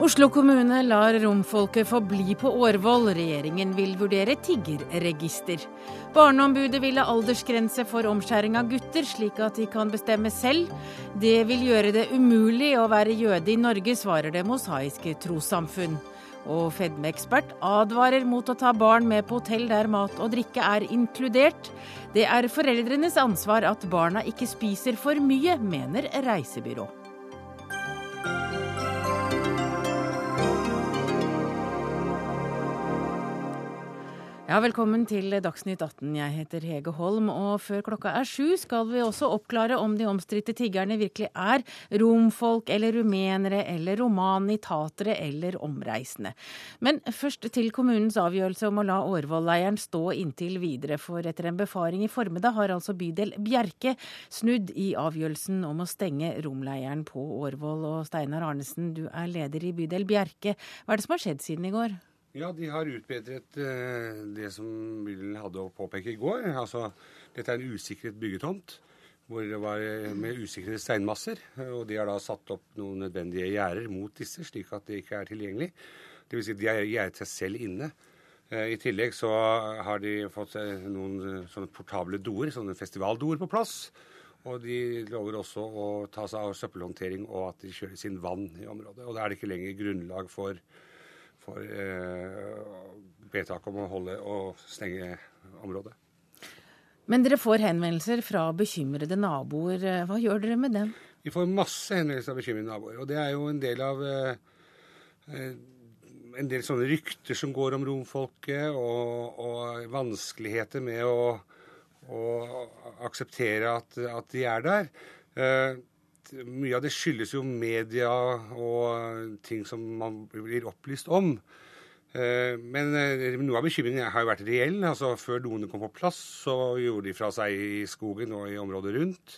Oslo kommune lar romfolket få bli på Årvoll. Regjeringen vil vurdere tiggerregister. Barneombudet vil ha aldersgrense for omskjæring av gutter, slik at de kan bestemme selv. Det vil gjøre det umulig å være jøde i Norge, svarer Det mosaiske trossamfunn. Og fedmeekspert advarer mot å ta barn med på hotell der mat og drikke er inkludert. Det er foreldrenes ansvar at barna ikke spiser for mye, mener reisebyrå. Ja, Velkommen til Dagsnytt 18. Jeg heter Hege Holm, og før klokka er sju skal vi også oppklare om de omstridte tiggerne virkelig er romfolk eller rumenere eller romanitatere eller omreisende. Men først til kommunens avgjørelse om å la Årvoll-leiren stå inntil videre. For etter en befaring i formiddag har altså bydel Bjerke snudd i avgjørelsen om å stenge romleiren på Årvoll. Og Steinar Arnesen, du er leder i bydel Bjerke. Hva er det som har skjedd siden i går? Ja, de har utbedret eh, det som Bill hadde å påpeke i går. Altså, dette er en usikret byggetomt hvor det var eh, med usikrede steinmasser. Og de har da satt opp noen nødvendige gjerder mot disse, slik at det ikke er tilgjengelig. Dvs. Si de har gjerdet seg selv inne. Eh, I tillegg så har de fått noen sånne portable doer, sånne festivaldoer, på plass. Og de lover også å ta seg av søppelhåndtering og at de kjører sin vann i området. Og da er det ikke lenger grunnlag for for vedtaket om å holde og stenge området. Men dere får henvendelser fra bekymrede naboer. Hva gjør dere med dem? Vi får masse henvendelser fra bekymrede naboer. Og det er jo en del av eh, eh, en del sånne rykter som går om romfolket, og, og vanskeligheter med å, å akseptere at, at, de er der. Mye av det skyldes jo media og ting som man blir opplyst om. Eh, men eh, noe av bekymringen har jo vært reell. altså Før doene kom på plass, så gjorde de fra seg i skogen og i området rundt.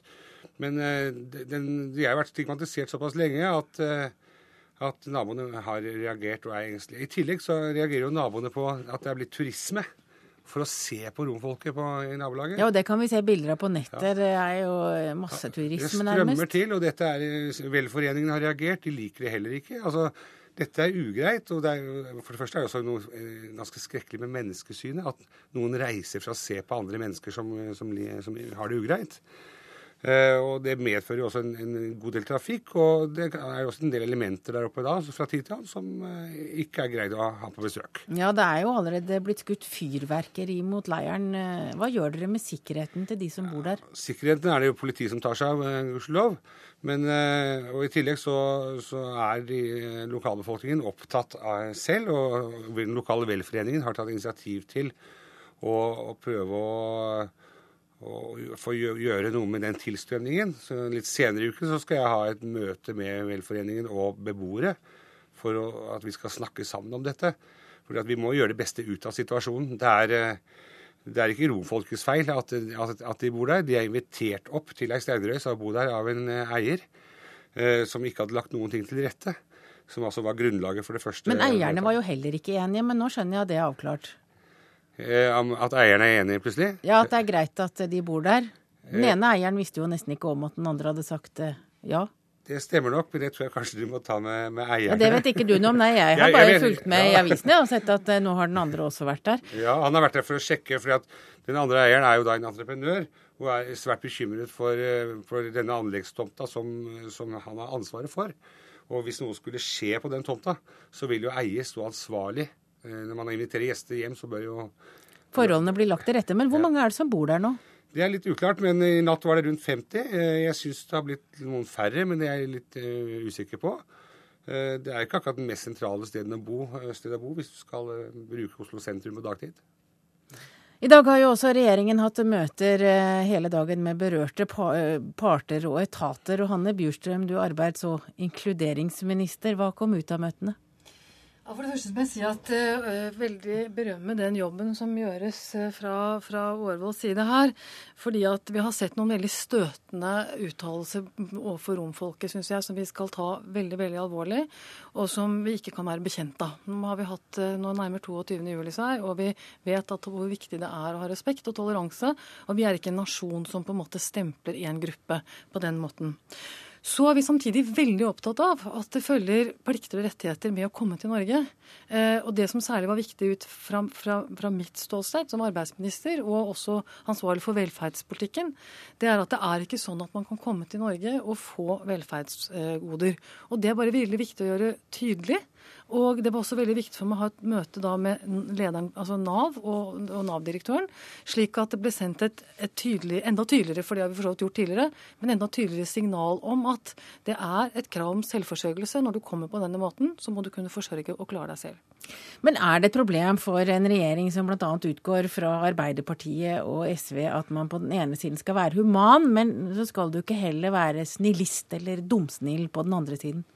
Men eh, den, de har vært stigmatisert såpass lenge at, at naboene har reagert og er engstelige. I tillegg så reagerer jo naboene på at det er blitt turisme for å se på romfolket på, i nabolaget. Ja, og det kan vi se bilder av på nettet. Ja. Det er jo masseturisme, nærmest. Det strømmer til, og dette er Velforeningen har reagert. De liker det heller ikke. Altså, dette er ugreit. og det er, For det første er det også noe eh, ganske skrekkelig med menneskesynet. At noen reiser for å se på andre mennesker som, som, som har det ugreit. Uh, og Det medfører jo også en, en, god del trafikk, og det er jo også en del elementer der oppe da, fra tid til annen som uh, ikke er greid å ha på besøk. Ja, Det er jo allerede blitt skutt fyrverkeri mot leiren. Uh, hva gjør dere med sikkerheten til de som bor der? Ja, sikkerheten er det jo politiet som tar seg av, gudskjelov. Men og I tillegg så, så er de, lokalbefolkningen opptatt av selv, og den lokale velforeningen har tatt initiativ til å, å prøve å og få gjøre noe med den tilstrømningen. Så litt senere i uken så skal jeg ha et møte med Velforeningen og beboere for å, at vi skal snakke sammen om dette. For vi må gjøre det beste ut av situasjonen. Det er, eh, det er ikke romfolkets feil at, at, at, de bor der. De er invitert opp til ei steinrøys av å bo der av en eh, eier eh, som ikke hadde lagt noen ting til rette. Som altså var grunnlaget for det første. Men eierne var jo heller ikke enige, men nå skjønner jeg at det er avklart. Eh, at eierne er enige, plutselig? Ja, at det er greit at de bor der. Den eh. ene eieren visste jo nesten ikke om at den andre hadde sagt eh, ja. Det stemmer nok, men det tror jeg kanskje du må ta med, med eierne. Ja, det vet ikke du noe om. Nei, jeg har bare fulgt med i avisene og sett at nå har den andre også vært der. Ja, han har vært der for å sjekke, for den andre eieren er jo da en entreprenør og er svært bekymret for, for denne anleggstomta som, som, han har ansvaret for. Og hvis noe skulle skje på den tomta, så vil jo eier stå ansvarlig Eh, når man inviterer gjester hjem, så bør jo Forholdene blir lagt til rette. Men hvor mange er det som bor der nå? Det er litt uklart, men i natt var det rundt 50. Eh, jeg syns det har blitt noen færre, men det er jeg litt uh, usikker på. Det er ikke akkurat den mest sentrale stedet å bo, stedet å bo hvis du skal bruke Oslo sentrum på dagtid. I dag har jo også regjeringen hatt møter hele dagen med berørte parter og etater. Og Hanne Bjurstrøm, du er arbeids- og inkluderingsminister. Hva kom ut av møtene? Ja, for det første må jeg si at uh, Veldig berømme den jobben som gjøres uh, fra, fra Årvolls side her. Fordi at vi har sett noen veldig støtende uttalelser overfor romfolket, syns jeg, som vi skal ta veldig veldig alvorlig, og som vi ikke kan være bekjent av. Nå har vi hatt uh, nå nærmere 22. juli seg, og vi vet at hvor viktig det er å ha respekt og toleranse. Og vi er ikke en nasjon som på en måte stempler én gruppe på den måten. Så er vi samtidig veldig opptatt av at det følger plikter og rettigheter med å komme til Norge. Eh, og det som særlig var viktig ut fra, fra, fra mitt ståsted som arbeidsminister, og også ansvarlig for velferdspolitikken, det er at det er ikke sånn at man kan komme til Norge og få velferdsgoder. Og det er bare veldig viktig å gjøre tydelig. Og det var også veldig viktig for meg å ha et møte da med lederen, altså Nav og, og Nav-direktøren, slik at det ble sendt et, et tydelig, enda tydeligere, for det har vi gjort tidligere, men enda tydeligere signal om at det er et krav om selvforsørgelse. Når du kommer på denne måten, så må du kunne forsørge og klare deg selv. Men er det et problem for en regjering som bl.a. utgår fra Arbeiderpartiet og SV at man på den ene siden skal være human, men så skal du ikke heller være snillist eller dumsnill på den andre siden?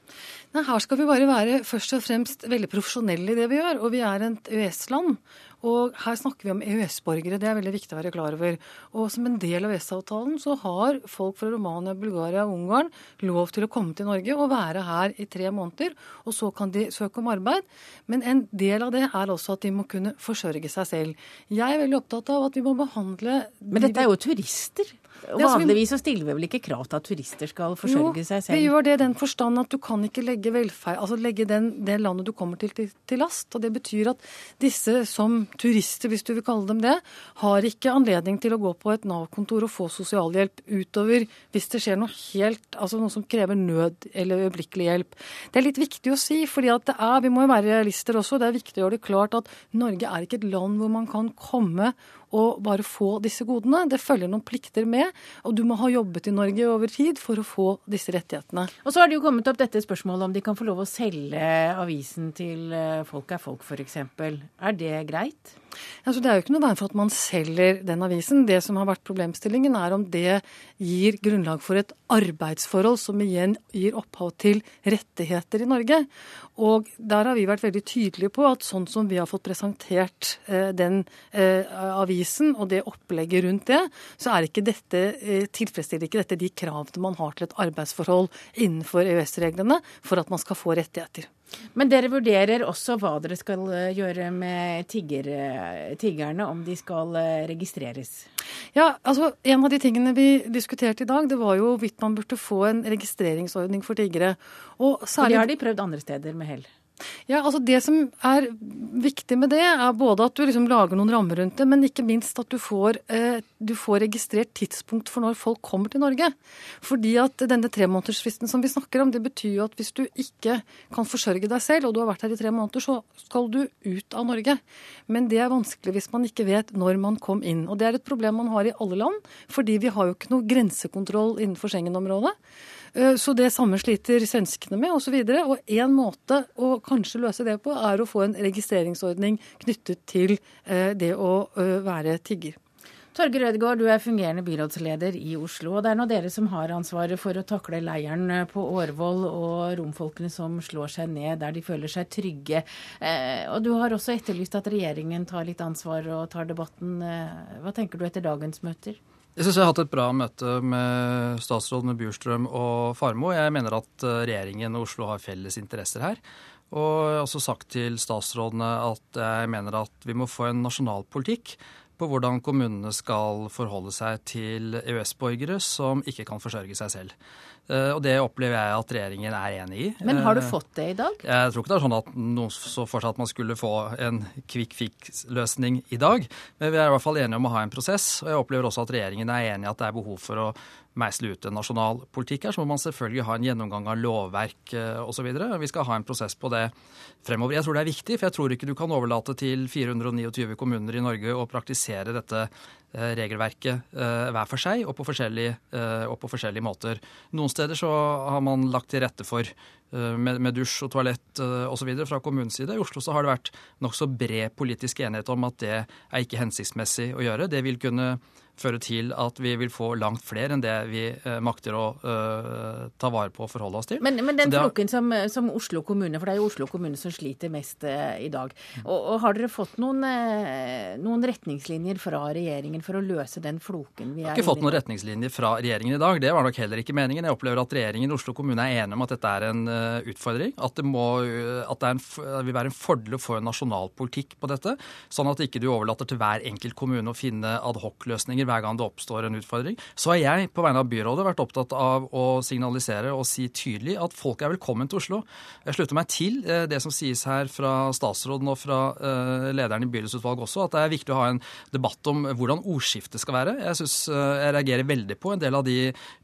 Nei, Her skal vi bare være først og fremst veldig profesjonelle i det vi gjør. Og vi er et EØS-land. Og her snakker vi om EØS-borgere, det er veldig viktig å være klar over. Og som en del av EØS-avtalen så har folk fra Romania, Bulgaria og Ungarn lov til å komme til Norge og være her i tre måneder. Og så kan de søke om arbeid. Men en del av det er også at de må kunne forsørge seg selv. Jeg er veldig opptatt av at vi må behandle Men dette er jo turister? Vanligvis så stiller vi vel ikke krav til at turister skal forsørge jo, seg selv? Jo, Vi gjør det i den forstand at du kan ikke legge, velferd, altså legge den, det landet du kommer til, til, til, last. Og det betyr at disse som turister, hvis du vil kalle dem det, har ikke anledning til å gå på et Nav-kontor og få sosialhjelp utover hvis det skjer noe helt, altså noe som krever nød eller øyeblikkelig hjelp. Det er litt viktig å si, fordi at det er, vi må jo være realister også. Det er viktig å gjøre det klart at Norge er ikke et land hvor man kan komme og bare få disse godene. Det følger noen plikter med, og du må ha jobbet i Norge over tid for å få disse rettighetene. Og så har det jo kommet opp dette spørsmålet om de kan få lov å selge avisen til eh, Folk er folk, f.eks. Er det greit? Altså, det er jo ikke noe veien for at man selger den avisen. Det som har vært problemstillingen, er om det gir grunnlag for et arbeidsforhold som igjen gir opphav til rettigheter i Norge. Og der har vi vært veldig tydelige på at sånn som vi har fått presentert eh, den eh, avisen og det opplegget rundt det, så er ikke dette, eh, tilfredsstiller ikke dette de kravene man har til et arbeidsforhold innenfor EØS-reglene for at man skal få rettigheter. Men dere vurderer også hva dere skal eh, gjøre med tigger, eh, tiggerne, om de skal eh, registreres? Ja, altså En av de tingene vi diskuterte i dag, det var jo hvorvidt man burde få en registreringsordning for tiggere. Og særlig... Og det har de prøvd andre steder med hell? Ja, altså Det som er viktig med det, er både at du liksom lager noen rammer rundt det, men ikke minst at du får, eh, du får registrert tidspunkt for når folk kommer til Norge. Fordi at denne tremånedersfristen som vi snakker om, det betyr jo at hvis du ikke kan forsørge deg selv, og du har vært her i tre måneder, så skal du ut av Norge. Men det er vanskelig hvis man ikke vet når man kom inn. Og det er et problem man har i alle land, fordi vi har jo ikke noe grensekontroll innenfor Schengen-området. Eh, så det samme sliter svenskene med osv. Og én måte å kanskje løse det på, er å få en registreringsordning knyttet til eh, det å eh, være tigger. Torgeir Ødegaard, du er fungerende byrådsleder i Oslo. og Det er nå dere som har ansvaret for å takle leiren på Årvoll og romfolkene som slår seg ned der de føler seg trygge. Og Du har også etterlyst at regjeringen tar litt ansvar og tar debatten. Hva tenker du etter dagens møter? Jeg syns jeg har hatt et bra møte med statsrådene Bjurstrøm og Farmo. Jeg mener at eh, regjeringen og Oslo har felles interesser her. Og jeg har også sagt til statsrådene at jeg mener at vi må få en nasjonal politikk på hvordan kommunene skal forholde seg til EØS-borgere som ikke kan forsørge seg selv. Eh, og det opplever jeg at regjeringen er enig i. Men har du eh, fått det i dag? Jeg tror ikke det er sånn at noen så for seg at man skulle få en quick fix-løsning i dag. Men vi er i hvert fall enige om å ha en prosess. Og jeg opplever også at regjeringen er enig i at det er behov for å meisle ut en nasjonal politikk her, så må man selvfølgelig ha en gjennomgang av lovverk eh, osv. Vi skal ha en prosess på det fremover. Jeg tror det er viktig, for jeg tror ikke du kan overlate til 429 kommuner i Norge å praktisere dette eh, regelverket eh, hver for seg og på, forskjellige, og på forskjellige måter. Noen steder så har man lagt til rette for med, dusj og toalett osv. fra kommunens side. I Oslo så har det vært nokså bred politisk enighet om at det er ikke hensiktsmessig å gjøre. Det vil kunne føre til at vi vil få langt flere enn det vi eh, makter å uh, ta vare på og forholde oss til. Men, men den flokken som, som, Oslo kommune, for det er jo Oslo kommune som sliter mest uh, i dag. Og, og, Har dere fått noen, uh, noen, retningslinjer fra regjeringen for å løse den floken vi er i? Jeg har ikke fått noen retningslinjer fra regjeringen i dag. Det var nok heller ikke meningen. Jeg opplever at regjeringen og Oslo kommune er enige om at dette er en utfordring. At det, må, at det en, vil være en fordel å få en nasjonal politikk på dette, sånn at ikke du overlater til hver enkelt kommune å finne adhoc-løsninger hver gang det oppstår en utfordring. Så har jeg på vegne av byrådet vært opptatt av å signalisere og si tydelig at folk er velkommen til Oslo. Jeg slutter meg til eh, det som sies her fra statsråden og fra eh, lederen i bydelsutvalget også, at det er viktig å ha en debatt om hvordan ordskiftet skal være. Jeg, synes, jeg reagerer veldig på en del av de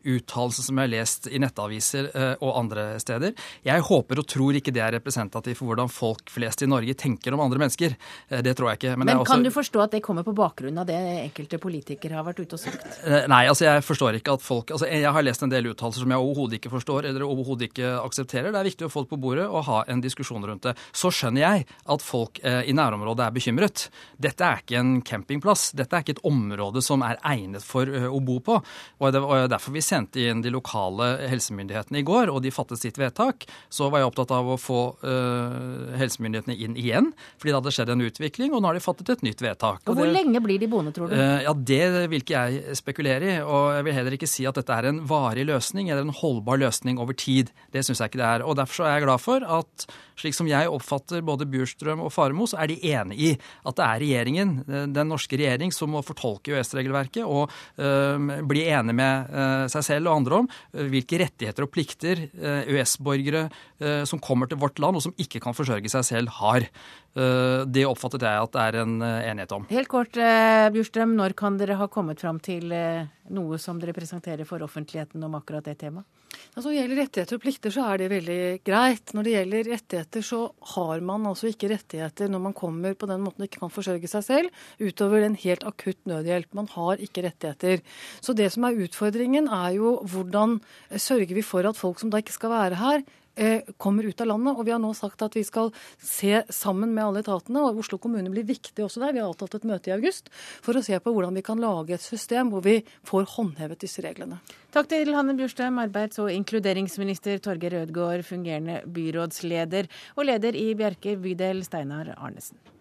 uttalelsene som jeg har lest i nettaviser og andre steder. Jeg håper og tror ikke det er representativt for hvordan folk flest i Norge tenker om andre mennesker. Det tror jeg ikke. Men, Men kan også... du forstå at det kommer på bakgrunn av det enkelte politikere har vært ute og sagt? Eh, nei, altså jeg forstår ikke at folk altså Jeg har lest en del uttalelser som jeg overhodet ikke forstår eller overhodet ikke aksepterer. Det er viktig å få det på bordet og ha en diskusjon rundt det. Så skjønner jeg at folk eh, i nærområdet er bekymret. Dette er ikke en campingplass. Dette er ikke et område som er egnet for uh, å bo på. Og det var derfor vi sendte inn de lokale helsemyndighetene i går, og de fattet sitt vedtak. Så var jeg opptatt av å få uh, helsemyndighetene inn igjen, fordi det hadde skjedd en utvikling. og nå har de fattet et nytt vedtak. Og Hvor det, lenge blir de boende, tror du? Ja, Det vil ikke jeg spekulere i. Og jeg vil heller ikke si at dette er en varig løsning eller en holdbar løsning over tid. Det syns jeg ikke det er. Og Derfor er jeg glad for at slik som jeg oppfatter både Bjurstrøm og Faremo, så er de enig i at det er regjeringen, eh, den norske regjering, som må fortolke EØS-regelverket og øh, bli enig med øh, seg selv og andre om øh, hvilke rettigheter og plikter EØS-borgere som kommer til vårt land og som ikke kan forsørge seg selv, har. Det oppfattet jeg at det er en enighet om. Helt kort, Bjurstrøm, når kan dere ha kommet fram til noe som dere presenterer for offentligheten om akkurat det temaet? Altså, når det gjelder rettigheter og plikter, så er det veldig greit. Når det gjelder rettigheter, så har man altså ikke rettigheter når man kommer på den måten og ikke kan forsørge seg selv, utover en helt akutt nødhjelp. Man har ikke rettigheter. Så det som er utfordringen, er jo hvordan sørger vi for at folk som da ikke skal være her, Eh, kommer ut av landet. Og vi har nå sagt at vi skal se sammen med alle etatene, og Oslo kommune blir viktig også der. Vi har avtalt et møte i august for å se på hvordan vi kan lage et system hvor vi får håndhevet disse reglene. Takk til Hanne Bjurstrøm, arbeids- og inkluderingsminister Torgeir Rødgaard, fungerende byrådsleder, og leder i Bjerke bydel, Steinar Arnesen.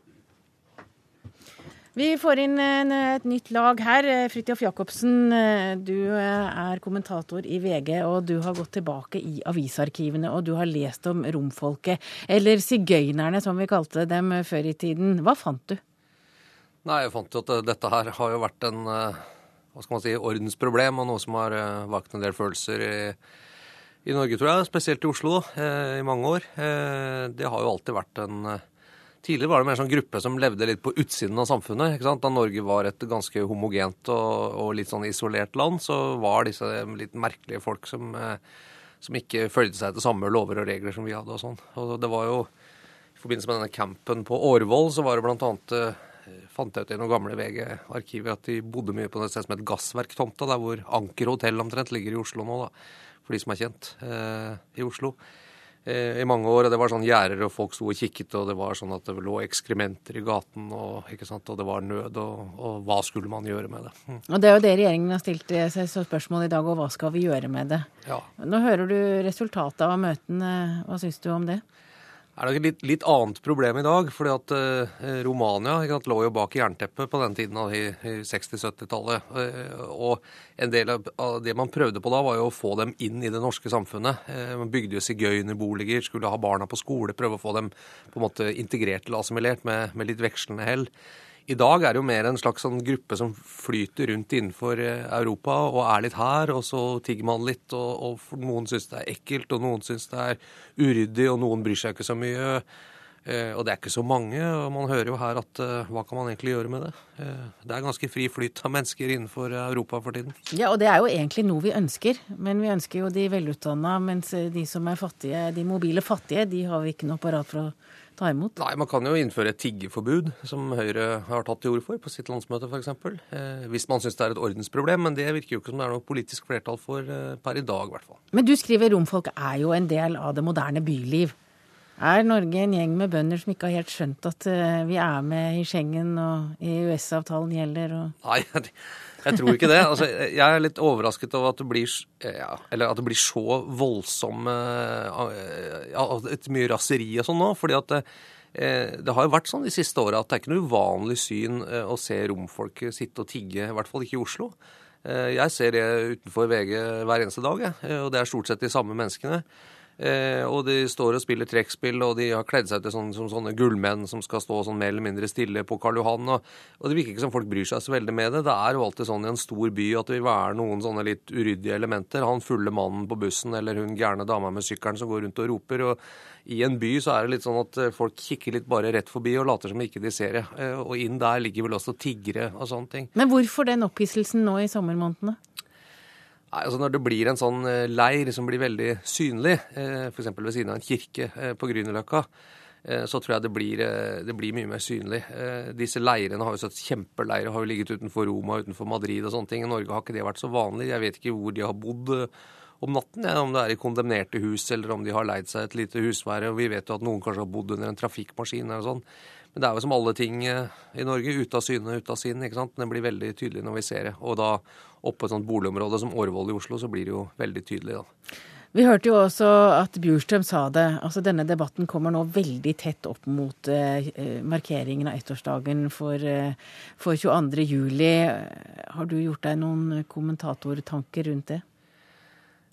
Vi får inn et nytt lag her. Fridtjof Jacobsen, du er kommentator i VG, og du har gått tilbake i avisarkivene og du har lest om romfolket, eller sigøynerne som vi kalte dem før i tiden. Hva fant du? Nei, Jeg fant jo at dette her har jo vært en hva skal man si, ordensproblem, og noe som har vakt en del følelser i, i Norge, tror jeg. Spesielt i Oslo, i mange år. Det har jo alltid vært en Tidligere var det mer sånn gruppe som levde litt på utsiden av samfunnet. ikke sant? Da Norge var et ganske homogent og, og litt sånn isolert land, så var disse litt merkelige folk som, eh, som ikke følte seg til samme lover og regler som vi hadde og sånn. Og det var jo i forbindelse med denne campen på Årvoll, så var det blant annet eh, fant jeg ut i noen gamle VG-arkiver at de bodde mye på et sted som het Gassverktomta, der hvor Anker hotell omtrent ligger i Oslo nå, da, for de som er kjent eh, i Oslo. Eh, i mange år. og Det var sånn gjerder, og folk sto og kikket, og det var sånn at det lå ekskrementer i gaten, og, og det var nød, og, og, hva skulle man gjøre med det? Mm. Og Det er jo det regjeringen har stilt seg spørsmål i dag, og hva skal vi gjøre med det? Ja. Nå hører du resultatet av møtene, hva syns du om det? Er nok et litt, litt, annet problem i dag. fordi at eh, Romania sant, lå jo bak jernteppet på den tiden, i, i 60-70-tallet. Eh, og en del av, det man prøvde på da, var jo å få dem inn i det norske samfunnet. Eh, man bygde jo sigøynerboliger, skulle ha barna på skole, prøve å få dem på en måte integrert eller assimilert med, med litt vekslende hell. I dag er det jo mer en slags sånn gruppe som flyter rundt innenfor eh, Europa og er litt her, og så tigger man litt, og, og noen syns det er ekkelt, og noen syns det er uryddig, og noen bryr seg ikke så mye. Eh, og det er ikke så mange, og man hører jo her at eh, hva kan man egentlig gjøre med det? Eh, det er ganske fri flyt av mennesker innenfor Europa for tiden. Ja, og det er jo egentlig noe vi ønsker, men vi ønsker jo de velutdanna, mens de som er fattige, de mobile fattige, de har vi ikke noe apparat for å ta imot? Nei, man kan jo innføre et tiggeforbud, som Høyre har tatt til orde for på sitt landsmøte f.eks. Eh, hvis man syns det er et ordensproblem, men det virker jo ikke som det er noe politisk flertall for eh, per i dag, i hvert fall. Men du skriver romfolk er jo en del av det moderne byliv. Er Norge en gjeng med bønder som ikke har helt skjønt at uh, vi er med i Schengen og EØS-avtalen gjelder? Og... Nei, jeg tror ikke det. Altså, jeg er litt overrasket over at det blir, ja, at det blir så voldsomme ja, et Mye raseri og sånn nå. fordi at det, eh, har jo vært sånn de siste åra at det er ikke noe uvanlig syn eh, å se romfolk sitte og tigge, i hvert fall ikke i Oslo. Eh, jeg ser det utenfor VG hver eneste dag, og det er stort sett de samme menneskene. Eh, og de står og spiller trekkspill, og de har kledd seg til sånn, som sånne gullmenn som skal stå sånn mer eller mindre stille på Karl Johan. Og, og, det virker ikke som folk bryr seg så veldig med det. Det er jo alltid sånn i en stor by at det vil være noen sånne litt uryddige elementer. Han fulle mannen på bussen eller hun gærne dama med sykkelen som går rundt og roper. og i en by så er det litt sånn at eh, folk kikker litt bare rett forbi og later som ikke de ser det. Eh, og inn der ligger vel også tiggere og sånne ting. Men hvorfor den opphisselsen nå i sommermånedene? Altså Når det blir en sånn eh, leir som blir veldig synlig, eh, f.eks. ved siden av en kirke eh, på Grünerløkka, så tror jeg det blir, det blir, mye mer synlig. Disse leirene har jo sett kjempeleirer, har jo ligget utenfor Roma, utenfor Madrid og sånne ting. I Norge har ikke det vært så vanlig. Jeg vet ikke hvor de har bodd om natten, om det er i kondemnerte hus eller om de har leid seg et lite husvære. Vi vet jo at noen kanskje har bodd under en trafikkmaskin eller sånn. Men det er jo som alle ting i Norge, ute av syne, ute av sinn. ikke sant? Det blir veldig tydelig når vi ser det. Og da oppe på et sånt boligområde som Årvoll i Oslo, så blir det jo veldig tydelig, da. Vi hørte jo også at Bjurstrøm sa det. altså Denne debatten kommer nå veldig tett opp mot eh, markeringen av ettårsdagen for, eh, for 22. juli. Har du gjort deg noen kommentatortanker rundt det?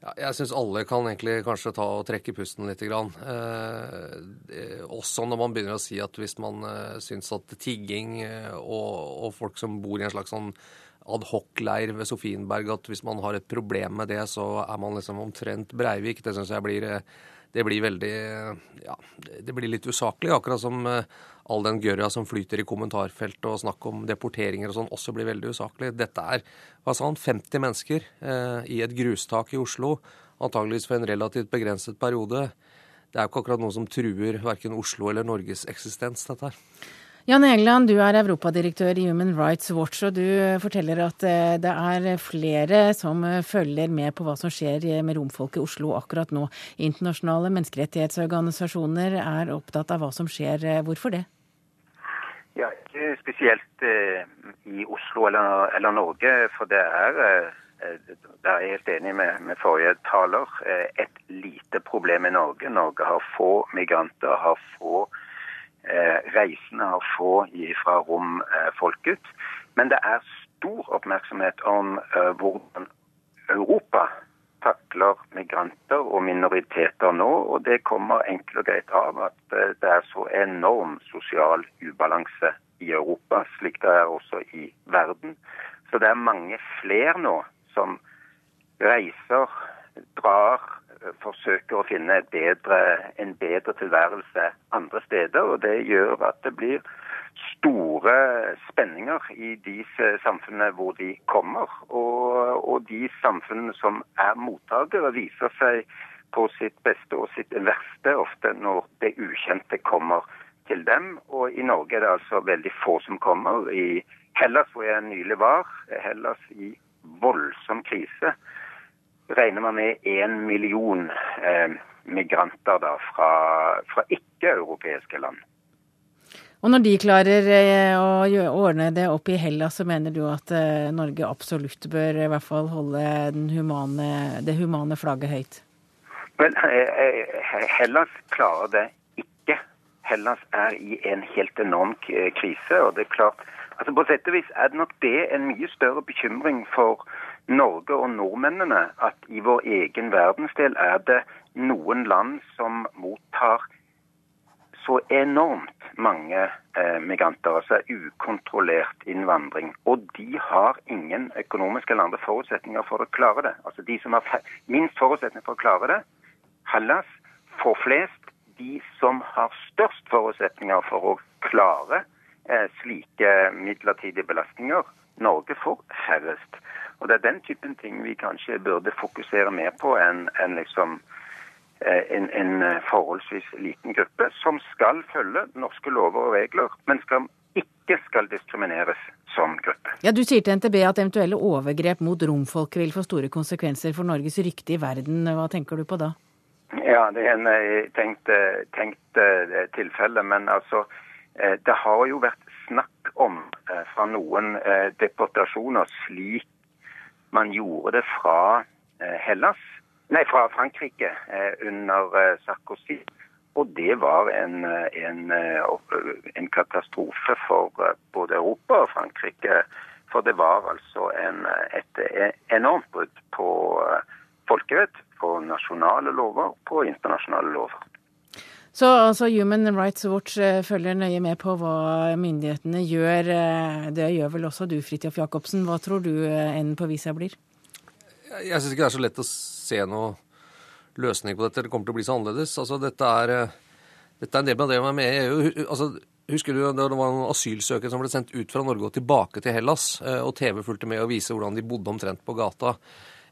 Ja, jeg syns alle kan egentlig kanskje ta og trekke pusten litt. Grann. Eh, også når man begynner å si at hvis man eh, syns at tigging eh, og, og, folk som bor i en slags sånn adhoc-leir ved Sofienberg at hvis man har et problem med det, så er man liksom omtrent Breivik. Det syns jeg blir, det blir veldig Ja, det blir litt usaklig. Akkurat som eh, all den gørra som flyter i kommentarfeltet og snakk om deporteringer og sånn, også blir veldig usaklig. Dette er hva sa han, 50 mennesker eh, i et grustak i Oslo, antageligvis for en relativt begrenset periode. Det er jo ikke akkurat noe som truer verken Oslo eller Norges eksistens, dette her. Jan Egeland, du er europadirektør i Human Rights Watch, og du forteller at eh, det er flere som eh, følger med på hva som skjer med romfolk i Oslo akkurat nå. Internasjonale menneskerettighetsorganisasjoner er opptatt av hva som skjer. Hvorfor det? Ja, ikke spesielt eh, i Oslo eller, eller, Norge, for det er eh, der er jeg helt enig med, med forrige taler. Et lite problem i Norge. Norge har få migranter, har få Eh, reisende har få fra romfolket. Men det er stor oppmerksomhet om eh, hvordan Europa takler migranter og minoriteter nå. Og det kommer enkelt og greit av at eh, det er så enorm sosial ubalanse i Europa, slik det er også i verden. Så det er mange flere nå som reiser, drar, forsøker å finne bedre, en bedre tilværelse andre steder. Og det gjør at det blir store spenninger i de samfunnene hvor de kommer. Og, og de samfunnene som er mottakere, viser seg på sitt beste og sitt verste ofte når det ukjente kommer til dem. Og i Norge er det altså veldig få som kommer. I Hellas, hvor jeg nylig var, Hellas i voldsom krise regner man med én million eh, migranter da, fra, fra ikke-europeiske land. Og når de klarer eh, å ordne det opp i Hellas, så mener du at eh, Norge absolutt bør i hvert fall holde humane, det humane flagget høyt? Men Hellas klarer det ikke. Hellas er i en helt enorm krise. og det er klart, altså På sett og vis er det nok det en mye større bekymring for Norge og nordmennene at i vår egen verdensdel er det noen land som mottar så enormt mange eh, migranter, altså ukontrollert innvandring. Og de har ingen økonomiske eller andre forutsetninger for å klare det. Altså De som har minst forutsetninger for å klare det, Hellas får flest. De som har størst forutsetninger for å klare eh, slike midlertidige belastninger, Norge får færrest. Og Det er den typen ting vi kanskje burde fokusere mer på enn en liksom eh, en, en, forholdsvis liten gruppe som skal følge norske lover og regler, men som ikke skal diskrimineres som gruppe. Ja, Du sier til NTB at eventuelle overgrep mot romfolket vil få store konsekvenser for Norges rykte i verden. Hva tenker du på da? Ja, det er en eh, tenkt, eh, tenkt tilfelle. Men altså, det har jo vært snakk om fra noen deportasjoner slik man gjorde det fra eh, Hellas, nei, fra Frankrike eh, under eh, Sarkozy. Og det var en, en, en, katastrofe for både Europa og Frankrike. For det var altså en, et enormt brudd på folkerett, på nasjonale lover, på internasjonale lover. Så altså, Human Rights Watch eh, følger nøye med på hva myndighetene gjør. Eh, det gjør vel også du, Fridtjof Jacobsen. Hva tror du eh, enden på visa blir? Jeg, syns ikke det er så lett å se noe løsning på dette. Det kommer til å bli så annerledes. Altså, dette er, dette er en del av det man er med i EU. Altså, Husker du det var noen asylsøkere som ble sendt ut fra Norge og tilbake til Hellas, og TV fulgte med og viste hvordan de bodde omtrent på gata.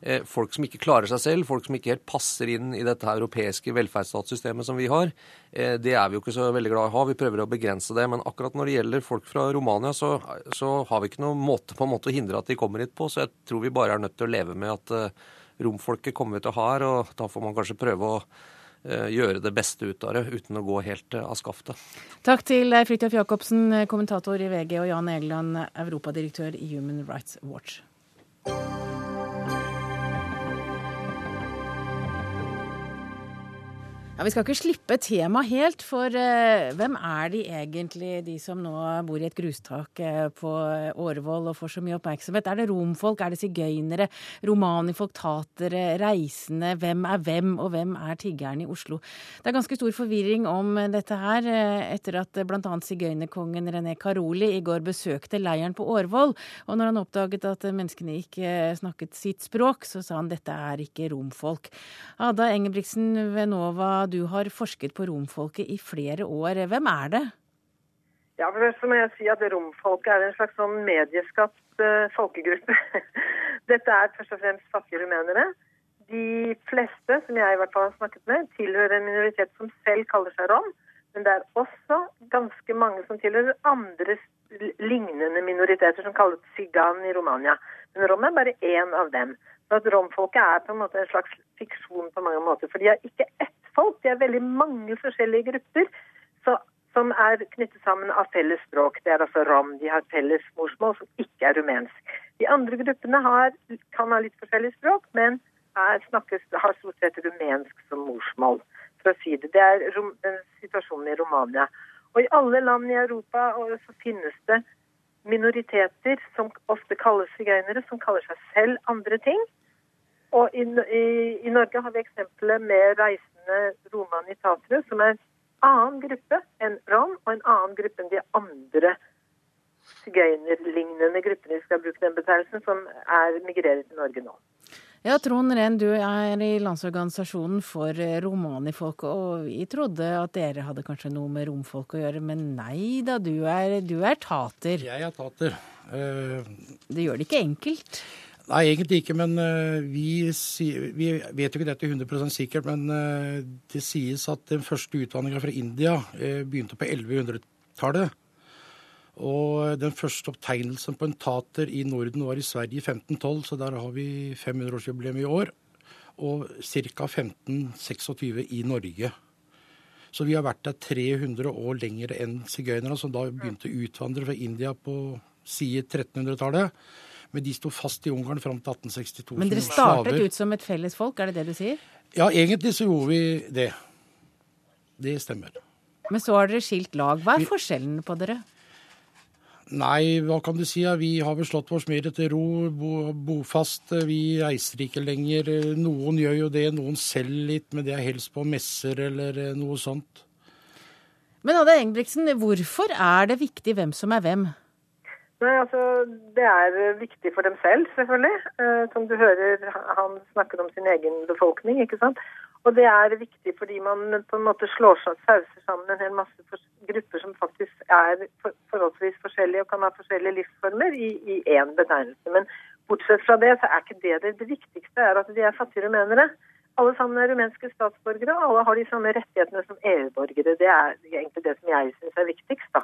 Eh, folk som ikke klarer seg selv, folk som ikke helt passer inn i dette europeiske velferdsstatssystemet som vi har, eh, det er vi jo ikke så veldig glad i å ha. Vi prøver å begrense det. Men akkurat når det gjelder folk fra Romania, så, så har vi ikke noen måte på en måte å hindre at de kommer hit på. Så jeg tror vi bare er nødt til å leve med at uh, romfolket kommer vi til å ha her, og da får man kanskje prøve å gjøre det beste ut av det, uten å gå helt av skaftet. Takk til Fridtjof Jacobsen, kommentator i VG, og Jan Egeland, europadirektør i Human Rights Watch. Ja, Vi skal ikke slippe temaet helt, for uh, hvem er de egentlig, de som nå bor i et grustak uh, på Årvoll og får så mye oppmerksomhet? Er det romfolk, er det sigøynere, romanifolk, tatere, reisende? Hvem er hvem, og hvem er tiggeren i Oslo? Det er ganske stor forvirring om dette her, uh, etter at bl.a. sigøynerkongen René Caroli i går besøkte leiren på Årvoll. Og når han oppdaget at menneskene ikke snakket sitt språk, så sa han dette er ikke romfolk. Ada Engebrigtsen ved NOVA, du har forsket på romfolket i flere år. Hvem er det? Ja, for Først må jeg si at romfolket er en slags sånn medieskapt uh, folkegruppe. Dette er først og fremst fattige rumenere. De fleste, som jeg i hvert fall har snakket med, tilhører en minoritet som selv kaller seg rom. Men det er også ganske mange som tilhører andre lignende minoriteter som kalles sigan i Romania. Men rom er bare én av dem. Så at romfolket er på en måte en slags fiksjon på mange måter. For de har ikke ett folk. Det er veldig mange forskjellige grupper så, som er knyttet sammen av felles språk. Det er altså rom. De har felles morsmål som ikke er rumensk. De andre gruppene har, kan ha litt forskjellig språk, men er, snakkes, har stort sett rumensk som morsmål. for å si Det Det er rom, situasjonen i Romania. Og i alle land i Europa så finnes det minoriteter som ofte kalles sigøynere, som kaller seg selv andre ting. Og i, i, i Norge har vi eksempelet med reisende rene romanitatere, som er en annen gruppe enn rom, og en annen gruppe enn de andre sigøynerlignende gruppene, vi skal bruke den betegnelsen, som er migreret til Norge nå. Ja, Trond Rehn, du er i Landsorganisasjonen for romanifolket, og vi trodde at dere hadde kanskje noe med romfolk å gjøre, men nei da, du er, du er tater. Jeg er tater. Uh... Det gjør det ikke enkelt? Nei, egentlig ikke. Men uh, vi, vi, vet jo ikke dette 100 sikkert. Men uh, det sies at den første utvandringa fra India uh, begynte på 1100-tallet. Og den første opptegnelsen på en tater i Norden var i Sverige i 1512, så der har vi 500-årsjubileum i år. Og ca. 1526 i Norge. Så vi har vært der 300 år lenger enn sigøynerne, som da begynte å utvandre fra India på side 1300-tallet. Men de sto fast i Ungarn fram til 1862 Men dere startet slaver. ut som et felles folk, er det det du sier? Ja, egentlig så gjorde vi det. Det stemmer. Men så har dere skilt lag. Hva er vi, forskjellen på dere? Nei, hva kan du si? Ja? Vi har vel slått oss mer til ro, bo, bofast. Vi reiser ikke lenger. Noen gjør jo det, noen selger litt, men det er helst på messer eller eh, noe sånt. Men Adde Engebrigtsen, hvorfor er det viktig hvem som er hvem? Nei, altså, Det er viktig for dem selv, selvfølgelig. Eh, som du hører, han snakker om sin egen befolkning. ikke sant? Og det er viktig fordi man på en måte slår sauser sammen en hel masse grupper som faktisk er forholdsvis forskjellige og kan ha forskjellige livsformer i én betegnelse. Men bortsett fra det, så er ikke det det. Det viktigste er at de er fattige rumenere. Alle sammen er rumenske statsborgere, og alle har de samme rettighetene som EU-borgere. Det er egentlig det som jeg syns er viktigst. da.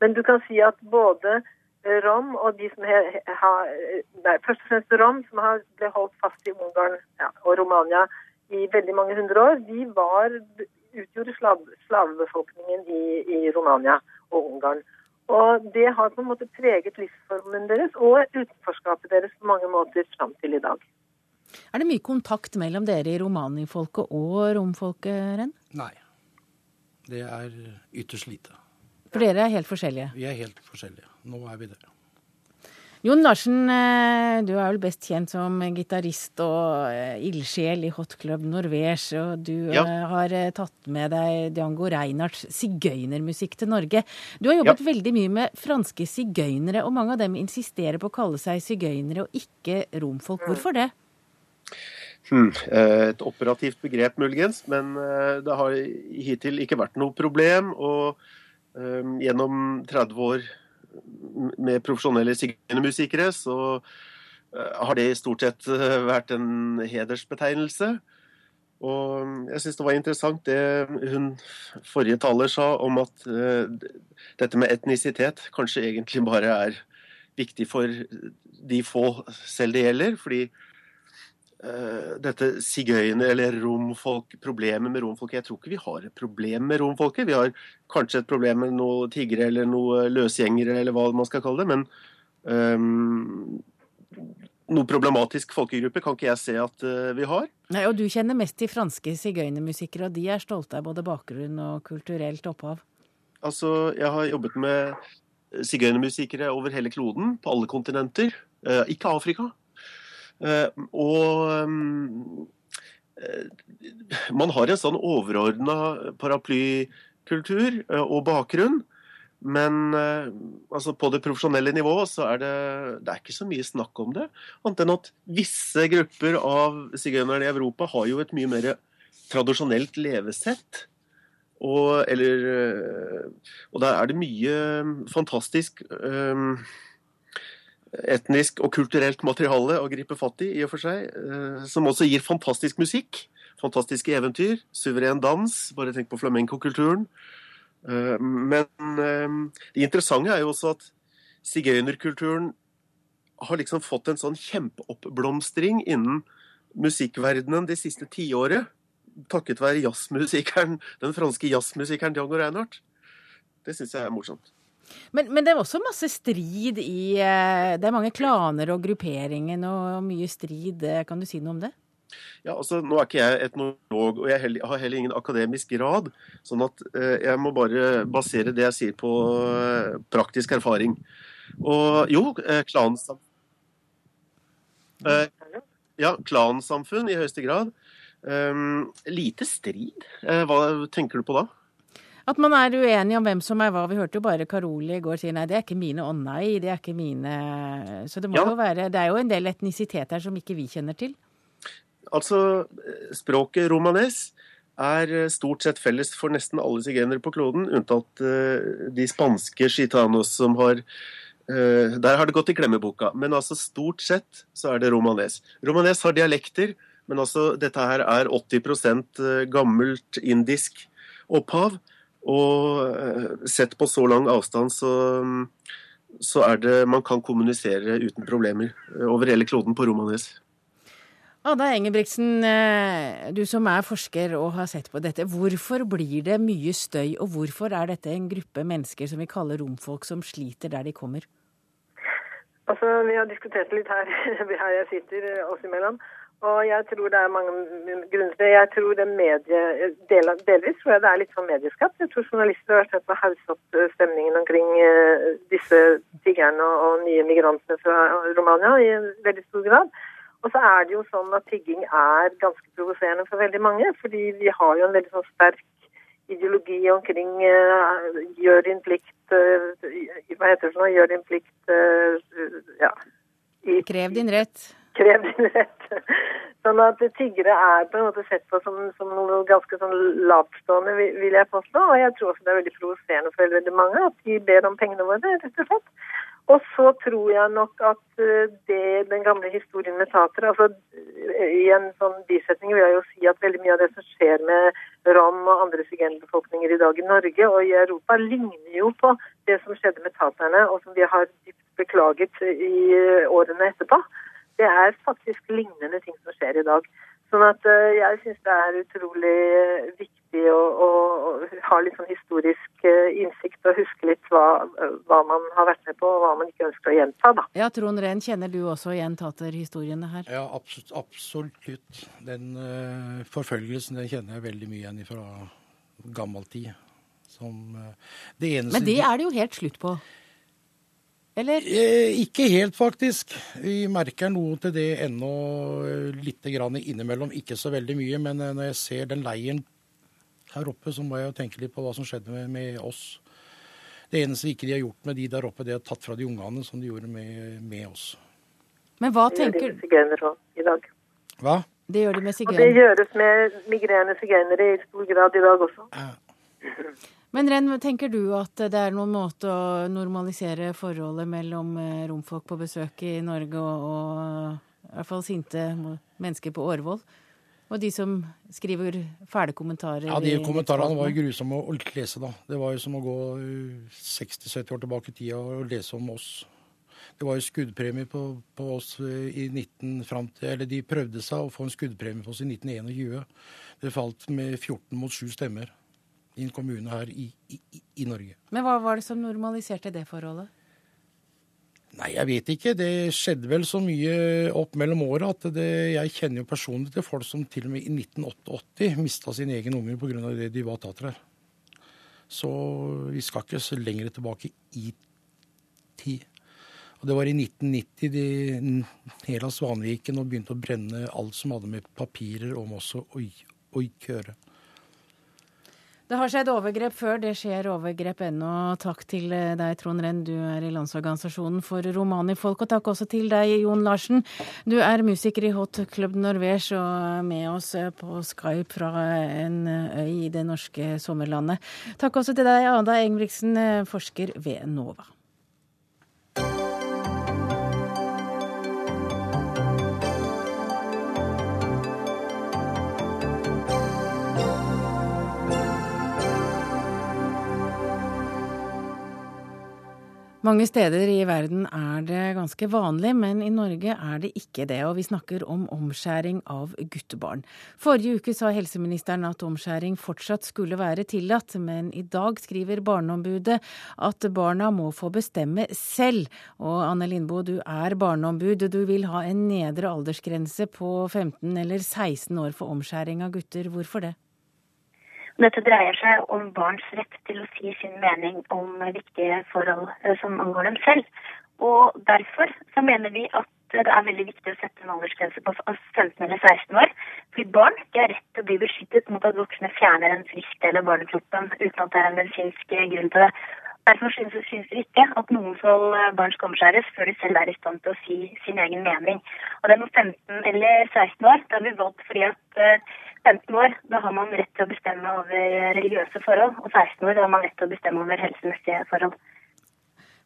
Men du kan si at både rom, og de som har nei, Først og fremst rom, som har ble holdt fast i Ungarn ja, og Romania i veldig mange hundre år, de var, utgjorde slavebefolkningen i, i, Romania og Ungarn. Og det har på en måte preget livsformen deres og utenforskapet deres på mange måter fram til i dag. Er det mye kontakt mellom dere i romanifolket og romfolket, Renn? Nei. Det er ytterst lite. For dere er helt forskjellige? Vi er helt forskjellige. Nå er vi der. Jon Larsen, eh, du er vel best kjent som gitarist og eh, ildsjel i Hot Club Norvège. Og du ja. Eh, har tatt med deg Django Reinhardts sigøynermusikk til Norge. Du har jobbet ja. veldig mye med franske sigøynere, og mange av dem insisterer på å kalle seg sigøynere og ikke romfolk. Hvorfor det? Hmm, et operativt begrep, muligens, men det har hittil ikke vært noe problem. Og um, gjennom 30 år med profesjonelle sigøynermusikere, så eh, har det stort sett eh, vært en hedersbetegnelse. Og jeg syns det var interessant det hun forrige taler sa om at uh, dette med etnisitet kanskje egentlig bare er viktig for de få selv det gjelder. Fordi uh, dette sigøyne- eller romfolk, problemet med romfolk Jeg tror ikke vi har et problem med romfolket. Vi har kanskje et problem med noe tiggere eller noe løsgjengere eller hva man skal kalle det. Men um, noe problematisk folkegruppe kan ikke jeg se at uh, vi har. Nei, og Du kjenner mest til franske sigøynermusikere, og de er stolte av både bakgrunn og kulturelt opphav? Altså, Jeg har jobbet med sigøynermusikere over hele kloden, på alle kontinenter. Uh, ikke Afrika. Uh, og um, man har en sånn overordna paraplykultur og bakgrunn men eh, altså på det profesjonelle nivået så er det, det er ikke så mye snakk om det. Annet enn at visse grupper av sigøynerne i Europa har jo et mye mer tradisjonelt levesett. Og, eller, eh, og der er det mye fantastisk um, etnisk og kulturelt materiale å gripe fatt i, i og for seg. Uh, som også gir fantastisk musikk. Fantastiske eventyr. Suveren dans. Bare tenk på flamenco-kulturen. Eh, men eh, det interessante er jo også at sigøynerkulturen har liksom fått en sånn kjempeoppblomstring innen musikkverdenen det siste tiåret. Takket være jazzmusikeren, den franske jazzmusikeren Django Reinhardt. Det syns jeg er morsomt. Men, men, det er også masse strid i eh, Det er mange klaner og grupperinger og mye strid. Kan du si noe om det? Ja, altså, Nå er ikke jeg etnolog, og jeg har heller ingen akademisk grad. sånn at eh, jeg må bare basere det jeg sier på eh, praktisk erfaring. Og jo, eh, klansamfunn eh, Ja, klansamfunn i høyeste grad. Um, lite strid. Eh, hva tenker du på da? At man er uenig om hvem som er hva. Vi hørte jo bare Karoli i går si nei, det er ikke mine. Å nei, det er ikke mine. Så det må ja. jo være Det er jo en del etnisitet her som ikke vi kjenner til. Altså, språket romanes er eh, stort sett felles for nesten alle sigøynere på kloden, unntatt uh, de spanske gitanos som har uh, Der har det gått i glemmeboka. Men altså stort sett så er det romanes. Romanes har dialekter, men altså dette her er 80% gammelt indisk opphav. Og uh, sett på så lang avstand så, så er det Man kan kommunisere uten problemer over hele kloden på romanes. Ada Engebrigtsen, eh, du som er forsker og har sett på dette. Hvorfor blir det mye støy, og hvorfor er dette en gruppe mennesker som vi kaller romfolk, som sliter der de kommer? Altså, Vi har diskutert litt her, her jeg sitter eh, oss imellom. Og jeg tror det er mange grunner til det. Jeg tror det medie, del, Delvis tror jeg det er litt sånn medieskapt. Jeg tror journalister har sett på hausse opp eh, stemningen omkring disse tiggerne og nye migrantene fra Romania i veldig stor grad. Og så er det jo sånn at tigging er ganske provoserende for veldig mange. Fordi vi har jo en veldig sånn sterk ideologi omkring uh, gjør din plikt uh, Hva heter det noe? Gjør din plikt uh, ja. I, Krev din rett. Krev din rett. Sånn at tiggere er på en måte sett på som, som noe ganske sånn lavtstående, vil jeg påstå. Og jeg tror også det er veldig provoserende for veldig mange at de ber om pengene våre, rett og slett. Og så tror jeg nok at eh, det, den gamle historien med tatere altså eh, I en sånn bisetning vil jeg jo si at veldig mye av det som skjer med rom og andre sigøynerbefolkninger i dag i Norge og i Europa, ligner jo på det som skjedde med taterne, og som vi har beklaget i årene etterpå. Det er faktisk lignende ting som skjer i dag. Sånn at eh, jeg syns det er utrolig viktig å, å, å, ha litt sånn historisk eh, innsikt og huske litt hva, hva, man har vært med på og hva man ikke ønsker å gjenta. Da. Ja, Trond Rehn, kjenner du også igjen taterhistoriene her? Ja, absolutt. absolutt. Den uh, forfølgelsen den kjenner jeg veldig mye igjen fra gammel tid. Som, uh, det eneste Men det er det jo helt slutt på? Eller? Eh, ikke helt, faktisk. Vi merker noe til det ennå litt grann innimellom. Ikke så veldig mye, men når jeg ser den leiren her oppe, så må jeg jo tenke litt på hva som skjedde med, med oss. Det eneste ikke de har gjort med de der oppe, det er tatt fra de ungene som de gjorde med, med oss. Men hva Det gjør de tenker med sigøynere i dag. Hva? Det gjør de med Og det gjøres med migrerende sigøynere i stor grad i dag også. Men Ren, tenker du at det er noen måte å normalisere forholdet mellom eh, romfolk på besøk i Norge og, og i hvert fall sinte mennesker på Årvoll? Og de som skriver fæle kommentarer? Ja, De kommentarene var jo grusomme å lese, da. Det var jo som å gå uh, 60-70 år tilbake i tida og lese om oss. Det var jo skuddpremie på, på oss uh, i 19 fram til Eller de prøvde seg å få en skuddpremie på oss i 1921. Det falt med 14 mot 7 stemmer i en kommune her i, i, i- Norge. Men hva var det som normaliserte det forholdet? Nei, jeg vet ikke. Det skjedde vel så mye opp mellom åra at det, jeg kjenner jo personlig til folk som til og med i 1988 mista sin egen unge pga. det de var tatere. Så vi skal ikke så lenger tilbake i tid. Og det var i 1990 de hele Svanviken og begynte å brenne alt som hadde med papirer om også å gjøre. Det har skjedd overgrep før, det skjer overgrep ennå. Takk til eh, deg, Trond Renn, du er i Landsorganisasjonen for romanifolk. Og takk også til deg, Jon Larsen. Du er musiker i Hot Club Norvège og med oss eh, på Skype fra en eh, øy i det norske sommerlandet. Takk også til deg, Ada Engebrigtsen, eh, forsker ved NOVA. Mange steder i verden er det ganske vanlig, men i Norge er det ikke det. Og vi snakker om omskjæring av guttebarn. Forrige uke sa helseministeren at omskjæring fortsatt skulle være tillatt, men i dag skriver Barneombudet at barna må få bestemme selv. Og Anne Lindboe, du er barneombud. Du vil ha en nedre aldersgrense på 15 eller 16 år for omskjæring av gutter. Hvorfor det? Dette dreier seg om barns rett til å si sin mening om viktige forhold eh, som angår dem selv. Og derfor så mener vi at det er veldig viktig å sette en aldersgrense på 15 eller 16 år. Fordi barn de har rett til å bli beskyttet mot at voksne fjerner en frisk del av barnekroppen uten at det er en medisinsk grunn til det. Derfor synes, synes vi ikke at noen skal barn skal omskjæres før de selv er i stand til å si sin egen mening. Og det er med 15 eller 16 år, Da har vi valgt fordi at eh, 15 år, da har man rett til å bestemme over religiøse forhold, og 16 år, da har man rett til å bestemme over helsemessige forhold.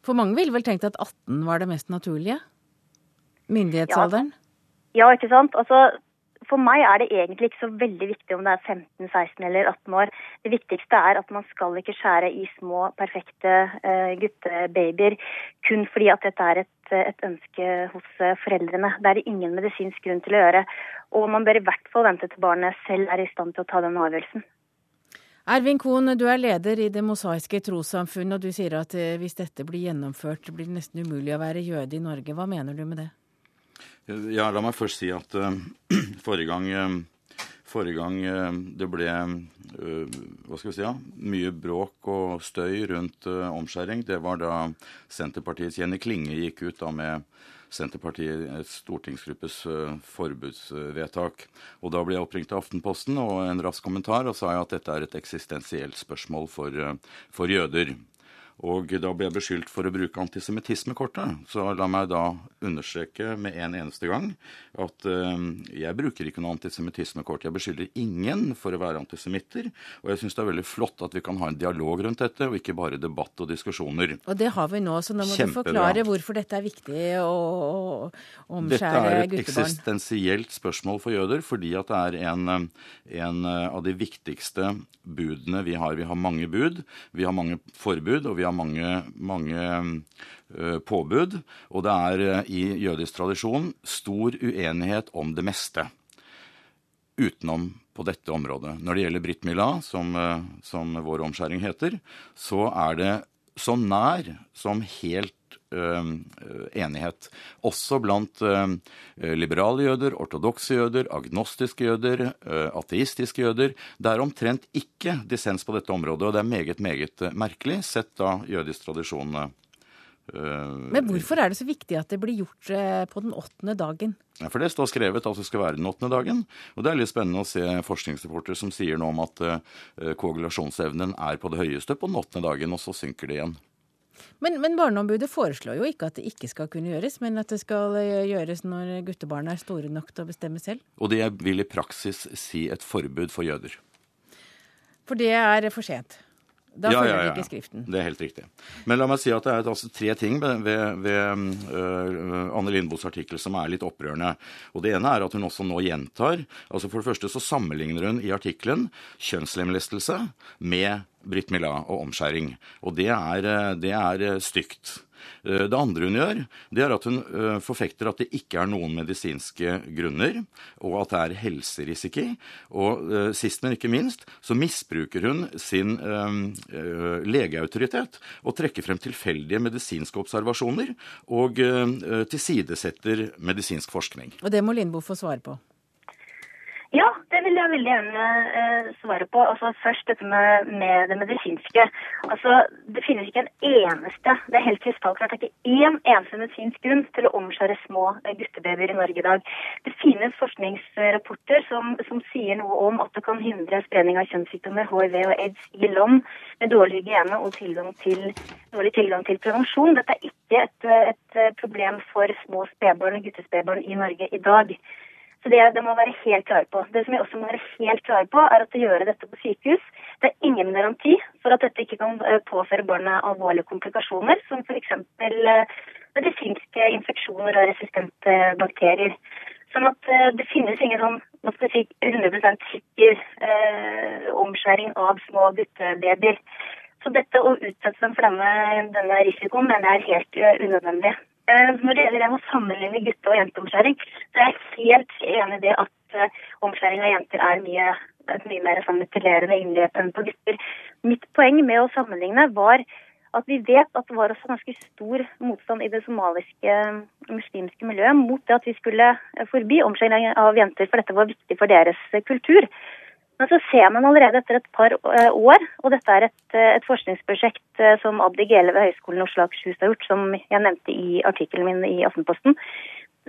For mange ville vel tenkt at 18 var det mest naturlige? Myndighetsalderen? Ja, ikke sant? Altså, for meg er det egentlig ikke så veldig viktig om det er 15, 16 eller 18 år. Det viktigste er at man skal ikke skjære i små, perfekte uh, guttebabyer kun fordi at dette er et, et ønske hos uh, foreldrene. Det er det ingen medisinsk grunn til å gjøre. Og man bør i hvert fall vente til barnet selv er i stand til å ta den avgjørelsen. Ervin Kohn, du er leder i Det mosaiske trossamfunn, og du sier at eh, hvis dette blir gjennomført, blir det nesten umulig å være jøde i Norge. Hva mener du med det? Ja, la meg først si at uh, forrige gang, uh, forrige gang uh, det ble hva skal vi si, ja, mye bråk og støy rundt omskjæring, det var da Senterpartiets Jenny Klinge gikk ut da med Senterpartiets stortingsgruppes forbudsvedtak. Og Da ble jeg oppringt av Aftenposten og en rask kommentar og sa jeg at dette er et eksistensielt spørsmål for, for jøder. Og da ble jeg beskyldt for å bruke antisemittismekortet. Så la meg da understreke med en eneste gang at uh, jeg bruker ikke noe antisemittismekort. Jeg beskylder ingen for å være antisemitter. Og jeg syns det er veldig flott at vi kan ha en dialog rundt dette, og ikke bare debatt og diskusjoner. Og det har vi nå, så nå må Kjempebra. du forklare hvorfor dette er viktig å, å omskjære Dette er et eksistensielt spørsmål for jøder, fordi at det er en, en av de viktigste budene vi har. Vi har mange bud, vi har mange forbud, og vi har mange, mange uh, påbud. Og det er uh, i jødisk tradisjon stor uenighet om det meste utenom på dette området. Når det gjelder Brit Mila, som, uh, som vår omskjæring heter, så er det så nær som helt enighet. Også blant liberale jøder, ortodokse jøder, agnostiske jøder, ateistiske jøder. Det er omtrent ikke dissens på dette området, og det er meget, meget merkelig, sett da jødisk tradisjon Men hvorfor er det så viktig at det blir gjort på den åttende dagen? Ja, For det står skrevet at det skal være den åttende dagen. Og det er litt spennende å se forskningsrapporter som sier noe om at koagulasjonsevnen er på det høyeste på den åttende dagen, og så synker det igjen. Men, men, Barneombudet foreslår jo ikke at det ikke skal kunne gjøres, men at det skal eh, gjøres når guttebarna er store nok til å bestemme selv. Og det vil i praksis si et forbud for jøder. For det er for sent? Da ja, følger ja, ja. ikke skriften. Det er helt riktig. Men la meg si at det er altså tre ting ved, ved, uh, Anne Lindboes artikkel som er litt opprørende. Og Det ene er at hun også nå gjentar altså For det første så sammenligner hun i artikkelen kjønnslemlestelse med Britt Mila og omskjæring. Og det er, eh, det er eh, stygt. Eh, det andre hun gjør, det er at hun forfekter at det ikke er noen medisinske grunner, og at det er helserisiko. Og sist, men ikke minst, så misbruker hun sin legeautoritet og trekker frem tilfeldige medisinske observasjoner og tilsidesetter medisinsk forskning. Og det må Lindboe få svare på. Ja, det vil jeg veldig gjerne eh, svare på. Altså Først dette med, med, det medisinske. Altså, Det finnes ikke en eneste det er helt krystallklart, det er ikke én eneste medisinsk grunn til å omskjære små eh, guttebabyer i Norge i dag. Det finnes forskningsrapporter som, som, sier noe om at det kan hindre spredning av kjønnssykdommer, hiv og aids i land med dårlig hygiene og tilgang til, dårlig tilgang til prevensjon. Dette er ikke et, et problem for små spedbarn og guttespedbarn i Norge i dag. Så det, det må være helt klare på. Det som vi også må være helt klare på, er at å gjøre dette på sykehus Det er ingen garanti for at dette ikke kan eh, påføre barnet alvorlige komplikasjoner, som f.eks. Eh, medisinske infeksjoner og resistente bakterier. Sånn at eh, det finnes ingen sånn hva skal si, 100 sikker eh, omskjæring av små guttebabyer. Så dette å utsette dem for denne, denne risikoen mener jeg er helt unødvendig. Eh, når det gjelder å sammenligne gutte- og jenteomskjæring, så er jeg helt enig i det at eh, omskjæring av jenter er mye, et mye mer sånn mutilerende inngrep enn på gutter. Mitt poeng med å sammenligne var at vi vet at det var også ganske stor motstand i det somaliske muslimske miljøet mot det at vi skulle forby omskjæring av jenter, for dette var viktig for deres kultur. Men så ser man allerede etter et par eh, år, og dette er et, eh, et forskningsprosjekt eh, som Abdi Gele ved Høgskolen Oslo og Akershus har gjort, som jeg nevnte i artikkelen min i Aftenposten,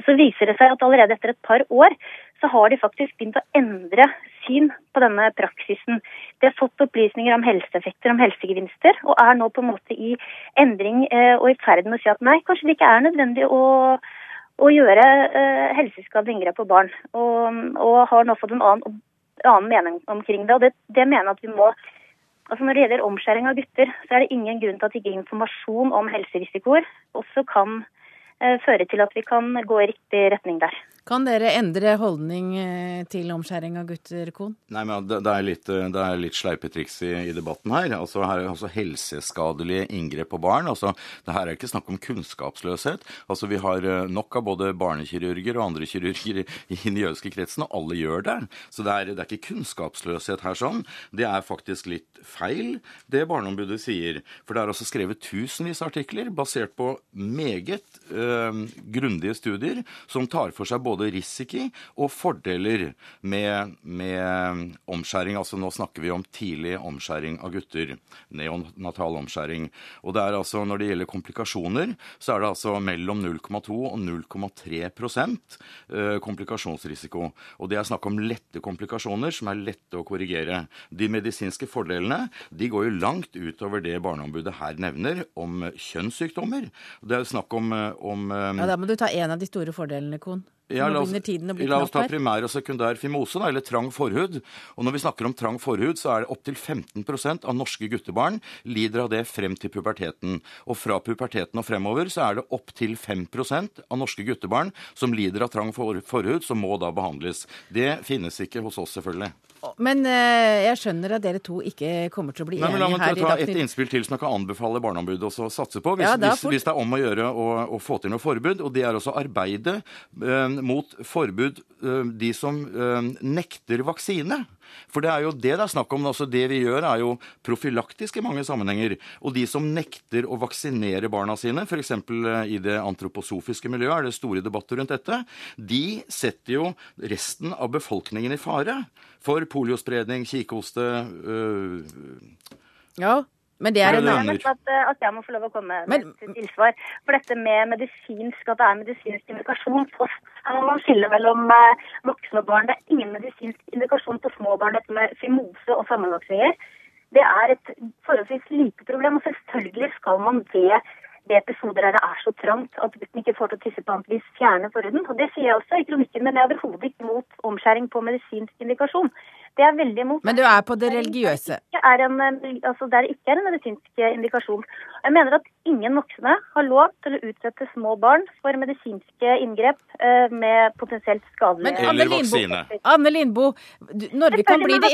så viser det seg at allerede etter et par år så har de faktisk begynt å endre syn på denne praksisen. De har fått opplysninger om helseeffekter, om helsegevinster, og er nå på en måte i endring og i ferd med å si at nei, kanskje det ikke er nødvendig å å gjøre eh, helseskadelige inngrep på barn. Og, og, har nå fått en annen annen mening omkring det. Og det, det mener at vi må Altså Når det gjelder omskjæring av gutter, så er det ingen grunn til at ikke informasjon om helserisikoer også kan eh, føre til at vi kan gå i riktig retning der. Kan dere endre holdning eh, til omskjæring av gutter, Kohn? Nei, men det, det, er litt, eh, litt sleipetriks i, i, debatten her. Altså, her er også helseskadelige inngrep på barn. Altså, det her er ikke snakk om kunnskapsløshet. Altså, vi har eh, nok av både barnekirurger og andre kirurger i den jødiske kretsen, og alle gjør det. Så det er, det er ikke kunnskapsløshet her sånn. Det er faktisk litt feil, det Barneombudet sier. For det er altså skrevet tusenvis av artikler basert på meget øh, grundige studier som tar for seg både både risiko og fordeler med, med, omskjæring. Altså nå snakker vi om tidlig omskjæring av gutter. Neonatal omskjæring. Og det er altså, når det gjelder komplikasjoner, så er det altså mellom 0,2 og 0,3 eh, komplikasjonsrisiko. Og det er snakk om lette komplikasjoner som er lette å korrigere. De medisinske fordelene de går jo langt utover det Barneombudet her nevner om kjønnssykdommer. Det er snakk om, eh, om eh, Ja, Da må du ta en av de store fordelene, Kohn. Ja, la oss, la oss ta primær og sekundær fimose, da, eller trang forhud. Og når vi snakker om trang forhud, så er det opptil 15% av norske guttebarn lider av det frem til puberteten. Og fra puberteten og fremover så er det opptil 5% av norske guttebarn som lider av trang forhud, som må da behandles. Det finnes ikke hos oss, selvfølgelig. Men uh, jeg skjønner at dere to ikke kommer til å bli Nei, enige her i Dagsnytt. Et innspill til som jeg kan anbefale Barneombudet å satse på. Hvis, ja, hvis, hvis, det er om å gjøre å, å, få til noe forbud. Og det er også arbeide uh, mot forbud uh, de som nekter vaksine. For det er jo det det er snakk om. altså Det vi gjør, er jo profylaktisk i mange sammenhenger. Og de som nekter å vaksinere barna sine, f.eks. i det antroposofiske miljøet, er det store debatter rundt dette, de setter jo resten av befolkningen i fare for poliospredning, kikhoste øh... Ja, Men det er en annen. At, eh, at jeg må få lov å komme med et tilsvar. For dette med medisinsk, at det er medisinsk indikasjon på Her må man skille mellom eh, voksne og barn. Det er ingen medisinsk indikasjon på små barn, dette med fimose og sammenvoksninger. Det er et forholdsvis lite problem. Og selvfølgelig skal man ved, ved episoder der det er så trangt at gutten ikke får til å tisse på annet vis, fjerne forhuden. Og det sier jeg også i kronikken, men jeg er overhodet ikke mot omskjæring på medisinsk indikasjon. Det er veldig imot. Men du er på det religiøse. Det er en, eh, altså der det ikke er en medisinsk eh, indikasjon. Jeg mener at ingen voksne har lov til å utsette små barn for medisinske inngrep eh, med potensielt skadelige Men Anne Eller vaksine. Anne Lindboe Norge kan bli det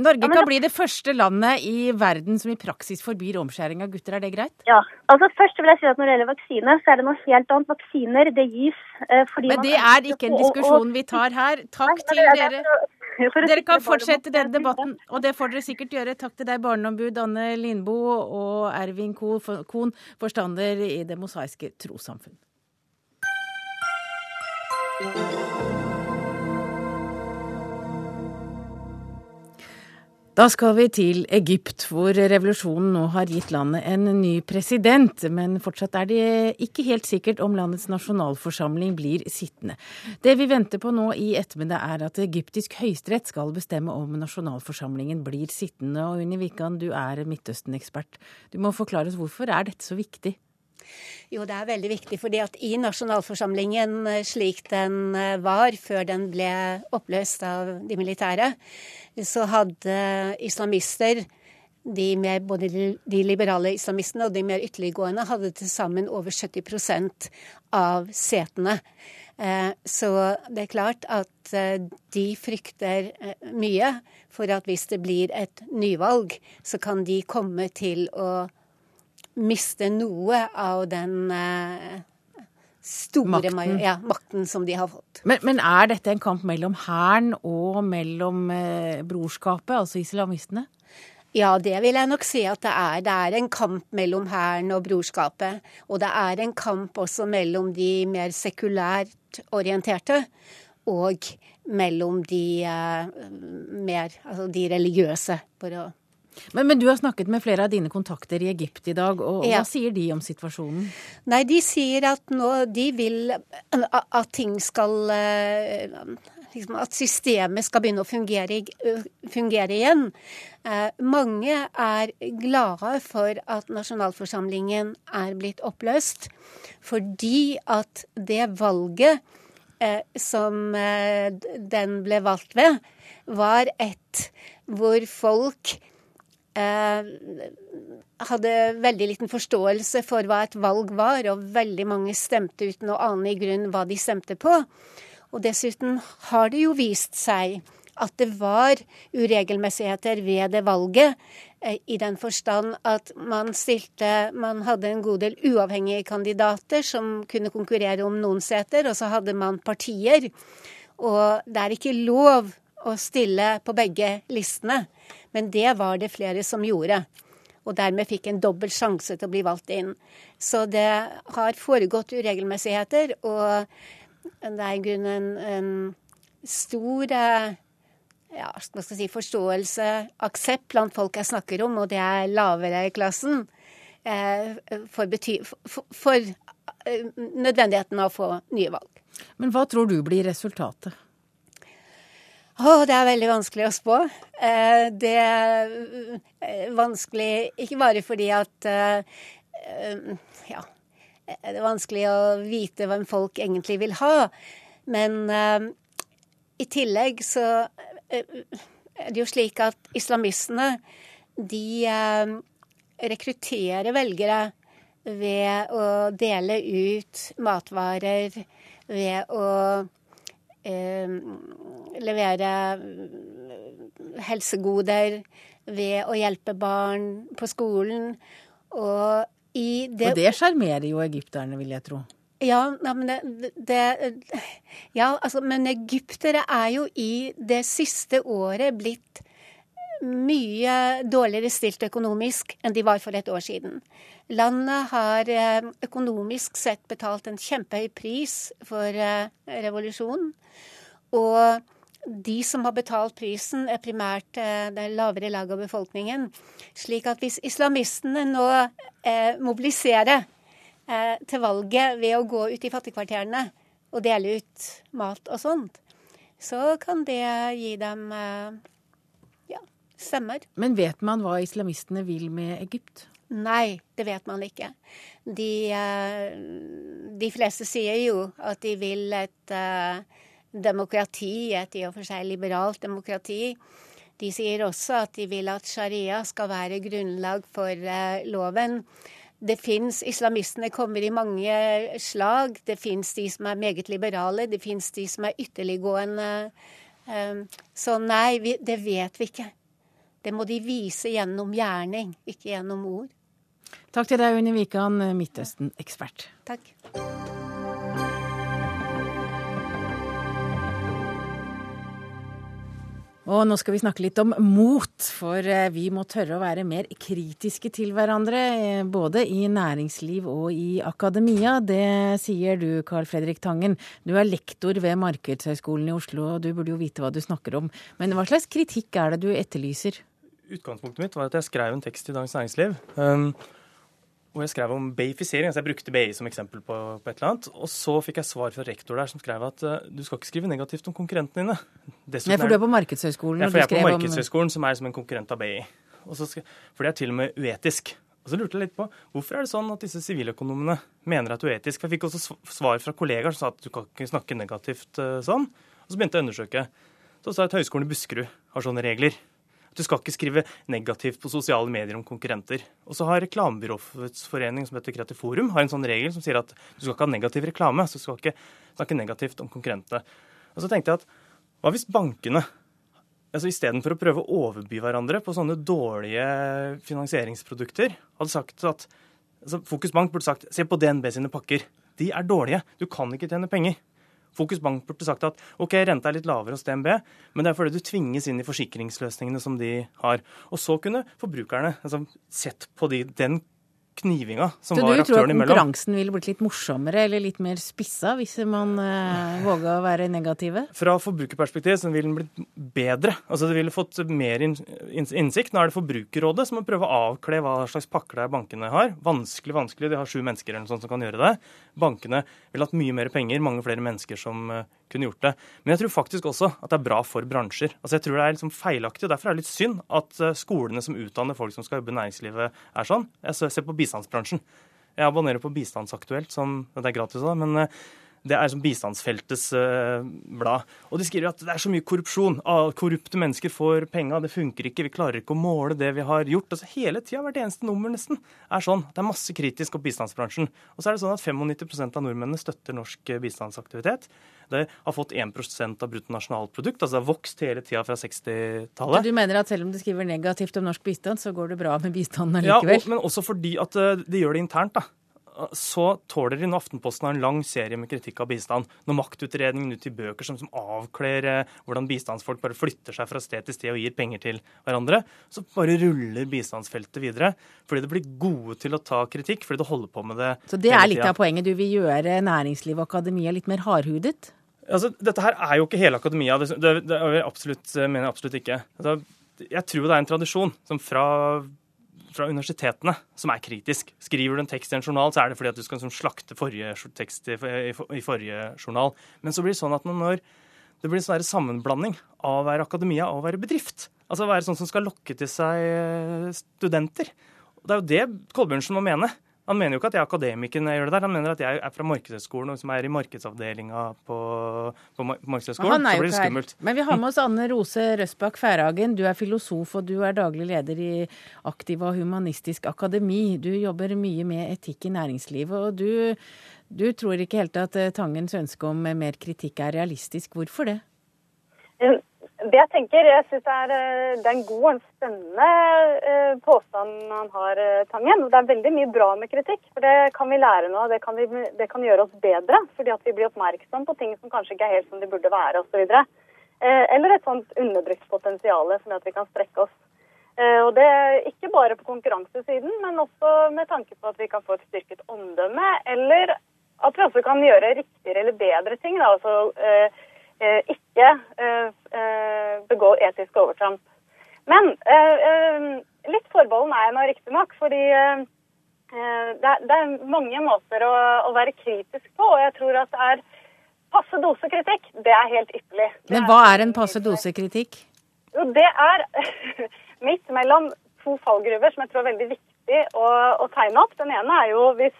Norge kan bli det første landet i verden som i praksis forbyr omskjæring av gutter. Er det greit? Ja, altså Først vil jeg si at når det gjelder vaksine, så er det noe helt annet. Vaksiner det gis fordi Men man det er ikke en diskusjon vi tar her. Takk Nei, til er dere. Dere kan fortsette denne den debatten, og det får dere sikkert gjøre. Takk til deg, barneombud Anne Lindboe og Ervin Kohn, forstander i Det mosaiske trossamfunn. Da skal vi til Egypt, hvor revolusjonen nå har gitt landet en ny president. Men fortsatt er det ikke helt sikkert om landets nasjonalforsamling blir sittende. Det vi venter på nå i ettermiddag er at egyptisk høyesterett skal bestemme om nasjonalforsamlingen blir sittende. Og Unni Wikan, du er Midtøsten-ekspert. Du må forklare oss hvorfor er dette så viktig? Jo, det er veldig viktig, fordi at i nasjonalforsamlingen eh, slik den eh, var før den ble oppløst av de militære, så hadde islamister de mer, både de- liberale islamistene og de mer ytterliggående hadde til sammen over 70 av setene. Eh, Så det er klart at de frykter mye for at hvis det blir et nyvalg, så kan de komme til å miste noe av den eh, store Makten. Ja, makten som de har fått. Men, men er dette en kamp mellom hæren og mellom eh, brorskapet, altså islamistene? Ja, det vil jeg nok si at det er. Det er en kamp mellom hæren og brorskapet. Og det er en kamp også mellom de mer sekulært orienterte og mellom de eh, mer Altså de religiøse, for å Men, men du har snakket med flere av dine kontakter i Egypt i dag, og Ja. hva sier de om situasjonen? Nei, de sier at nå de vil at ting skal eh, liksom At systemet skal begynne å fungere, fungere igjen. Eh, Mange er glade for at nasjonalforsamlingen er blitt oppløst, fordi at det valget eh, som eh, den ble valgt ved, var et hvor folk hadde veldig liten forståelse for hva et valg var, og veldig mange stemte uten å ane i grunn hva de stemte på. Og dessuten har det jo vist seg at det var uregelmessigheter ved det valget, eh, i den forstand at man stilte Man hadde en god del uavhengige kandidater som kunne konkurrere om noen seter, og så hadde man partier. Og det er ikke lov å stille på begge listene, men det var det flere som gjorde. Og dermed fikk en dobbel sjanse til å bli valgt inn. Så det har foregått uregelmessigheter, og det er i grunnen en, en stor eh, ja, hva skal si, forståelse, aksept blant folk jeg snakker om, og det er lavere i klassen, eh, for, for, for eh, nødvendigheten av å få nye valg. Men hva tror du blir resultatet? Å, det er veldig vanskelig å spå. Eh, det er eh, vanskelig ikke bare fordi at eh, Ja, det er vanskelig å vite hvem folk egentlig vil ha. Men i tillegg så er det jo slik at islamistene, de rekrutterer velgere ved å dele ut matvarer, ved å levere helsegoder, ved å hjelpe barn på skolen. Og i det Og det sjarmerer jo egypterne, vil jeg tro. ja, men det, det Ja, altså, men egyptere er jo i det siste året blitt mye dårligere stilt økonomisk enn de var for et år siden. Landet har eh, økonomisk sett betalt en kjempehøy pris for eh, revolusjonen. Og de som har betalt prisen, er primært eh, det lavere laget av befolkningen. Slik at hvis islamistene nå mobiliserer til valget ved å gå ut i fattigkvarterene og dele ut mat og sånt, så kan det gi dem stemmer. Men vet man hva islamistene vil med Egypt? Nei, det vet man ikke. De, eh, de fleste sier jo at de vil et uh, demokrati, et i og for seg liberalt demokrati. De sier også at de vil at sharia skal være grunnlag for uh, loven. Det fins Islamistene kommer i mange slag. Det fins de som er meget liberale, det fins de som er ytterliggående. Så nei, det vet vi ikke. Det må de vise gjennom gjerning, ikke gjennom ord. Takk til deg, Unni Wikan, Midtøsten-ekspert. Takk. Og nå skal vi snakke litt om mot, for eh, vi må tørre å være mer kritiske til hverandre. Eh, både i næringsliv og i akademia. Det sier du, Carl Fredrik Tangen. Du er lektor ved Markedshøgskolen i Oslo, og du burde jo vite hva du snakker om. Men hva slags kritikk er det du etterlyser? Utgangspunktet mitt var at jeg skrev en tekst i Dagens Næringsliv. Um, hvor jeg skrev om beifisering. Altså jeg brukte BI som eksempel på, på, et eller annet. Og så fikk jeg svar fra rektor der som skrev at uh, du skal ikke skrive negativt om konkurrentene dine. Dessuten Nei, for du er på Markedshøgskolen? Ja, for jeg er på Markedshøgskolen, om... som er som en konkurrent av BI. Skal... for det er til og med uetisk. Og så lurte jeg litt på hvorfor er det sånn at disse siviløkonomene mener at det er uetisk. For jeg fikk også svar fra kollegaer som sa at du kan ikke snakke negativt uh, sånn. Og så begynte jeg å undersøke. Så sa jeg at Høgskolen i Buskerud har sånne regler. Du skal ikke skrive negativt på sosiale medier om konkurrenter. Og så har Reklamebyråets forening som heter Kreativ Forum, har en sånn regel som sier at du skal ikke ha negativ reklame. Så du skal ikke snakke negativt om konkurrentene. Og så tenkte jeg at hva hvis bankene altså Istedenfor å prøve å overby hverandre på sånne dårlige finansieringsprodukter, hadde sagt at altså Fokus Bank burde sagt se på DNB sine pakker. De er dårlige. Du kan ikke tjene penger. Fokus Bank burde sagt at ok, renta er litt lavere hos DNB, men det er fordi du tvinges inn i forsikringsløsningene som de har. Og så kunne forbrukerne altså, sett på de, den knivinga som var aktørene imellom. Så du tror at konkurransen ville blitt litt morsommere eller litt mer spissa hvis man eh, våga å være negative? Fra forbrukerperspektiv så ville den blitt bedre. Altså Det ville fått mer innsikt. Nå er det Forbrukerrådet som må prøve å avkle hva slags pakker det er bankene har. Vanskelig, vanskelig. De har sju mennesker eller noe sånt som kan gjøre det. Bankene ville hatt mye mer penger, mange flere mennesker som uh, kunne gjort det. Men jeg tror faktisk også at det er bra for bransjer. Altså jeg tror det er liksom feilaktig, og Derfor er det litt synd at uh, skolene som utdanner folk som skal jobbe i næringslivet, er sånn. Jeg ser på bistandsbransjen. Jeg abonnerer på Bistandsaktuelt, som det er gratis da, men uh, det er som bistandsfeltets uh, blad. Og de skriver at det er så mye korrupsjon. Ah, korrupte mennesker får penga, det funker ikke, vi klarer ikke å måle det vi har gjort. Altså Hele tida, hvert eneste nummer nesten, er sånn. Det er masse kritisk om bistandsbransjen. Og så er det sånn at 95% av nordmennene støtter norsk bistandsaktivitet. Det har fått 1% av bruttonasjonalprodukt. Altså det har vokst hele tida fra 60-tallet. Du mener at selv om du skriver negativt om norsk bistand, så går det bra med bistanden likevel? Ja, men også fordi at eh, de gjør det internt. da så tåler de når Aftenposten har en lang serie med kritikk av bistand. Når maktutredningen ut i bøker som, som avkler eh, hvordan bistandsfolk bare flytter seg fra sted til sted og gir penger til hverandre, så bare ruller bistandsfeltet videre. Fordi det blir gode til å ta kritikk, fordi det holder på med det Så det er litt av poenget? Du vil gjøre næringsliv og akademia litt mer hardhudet? Altså, dette her er jo ikke hele akademia. Det, det, det absolutt, mener jeg absolutt ikke. Altså, jeg tror det er en tradisjon som fra fra universitetene som er kritisk. Skriver du en tekst i en journal, så er det fordi at du skal som, slakte forrige tekst i, i, i, forrige journal. Men så blir det sånn at når det blir en sånn sammenblanding av å være akademia og å være bedrift, altså å være sånn som skal lokke til seg eh, studenter Det er jo det Kolbjørnsen må mene. Han mener jo ikke at jeg er akademiker når jeg gjør det der. Han mener at jeg er fra Markedshøgskolen og som er i markedsavdelinga på, på Markedshøgskolen. Så blir det skummelt. Men vi har med oss Anne Rose Røsbakk Færhagen. Du er filosof og du er daglig leder i Aktiva Humanistisk Akademi. Du jobber mye med etikk i næringslivet. og du, du tror ikke helt at eh, Tangens ønske om mer kritikk er realistisk. Hvorfor det? Det jeg tenker, jeg syns det, eh, det, er en god og en spennende eh, påstand han har, eh, Tangen. Det er veldig mye bra med kritikk, for det kan vi lære noe av. Det, kan det kan gjøre oss bedre, fordi at vi blir oppmerksom på ting som kanskje ikke er helt som de burde være osv. Eller et sånt underbrukt potensial som gjør at vi kan strekke oss. Og det er Ikke bare på konkurransesiden, men også med tanke på at vi kan få et styrket omdømme, eller at vi også kan gjøre riktigere eller bedre ting. Da. Altså, ikke eh, begå etiske overtramp. Men eh, eh, litt forbeholden er jeg nå riktignok, fordi eh, det, er, det, mange måter å, være kritisk på. Og jeg tror at det er passe dose kritikk. Det er helt ypperlig. Men hva er en passe dose kritikk? Jo, det er midt mellom to fallgruver som jeg tror er veldig viktig å, å tegne opp. Den ene er jo hvis,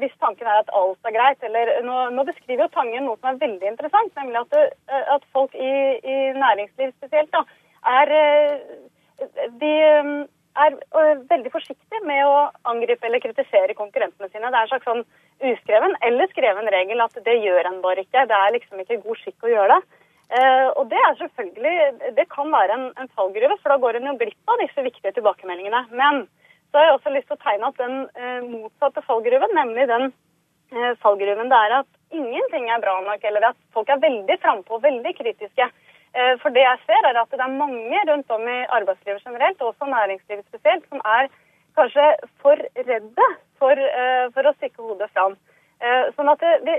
hvis, tanken er at alt er greit. eller Nå, nå beskriver jo Tangen noe som er veldig interessant, nemlig at, det, at folk i, i, næringsliv spesielt da, er de er veldig forsiktige med å angripe eller kritisere konkurrentene sine. Det er en slags sånn uskreven eller skreven regel at det gjør en bare ikke. Det er liksom ikke god skikk å gjøre det. Uh, og det er selvfølgelig, det kan være en, en fallgruve, for da går en jo glipp av disse viktige tilbakemeldingene. Men så har jeg også lyst til å tegne opp den uh, motsatte fallgruven, nemlig den uh, fallgruven det er at ingenting er bra nok, eller at folk er veldig frampå, veldig kritiske. for det jeg ser, er at det er mange rundt om i arbeidslivet generelt, og også næringslivet spesielt, som er kanskje for redde for, for å stikke hodet fram. sånn at det,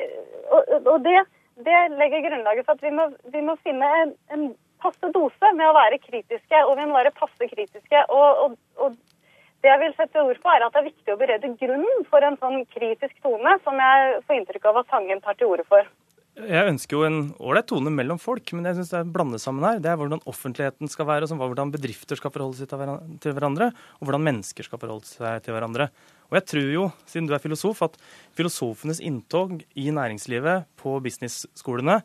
og det det legger grunnlaget for at vi må, vi må finne en, en, passe dose med å være kritiske, og vi må være passe kritiske. Og, og, og, det jeg vil sette ord på, er at det er viktig å berede grunnen for en sånn kritisk tone, som jeg får inntrykk av at Tangen tar til orde for. Jeg ønsker jo en ålreit tone mellom folk, men jeg syns det er blandet sammen her. Det er hvordan offentligheten skal være, og hvordan bedrifter skal forholde seg til hverandre, og hvordan mennesker skal forholde seg til hverandre. Og jeg tror jo, siden du er filosof, at filosofenes inntog i næringslivet på businessskolene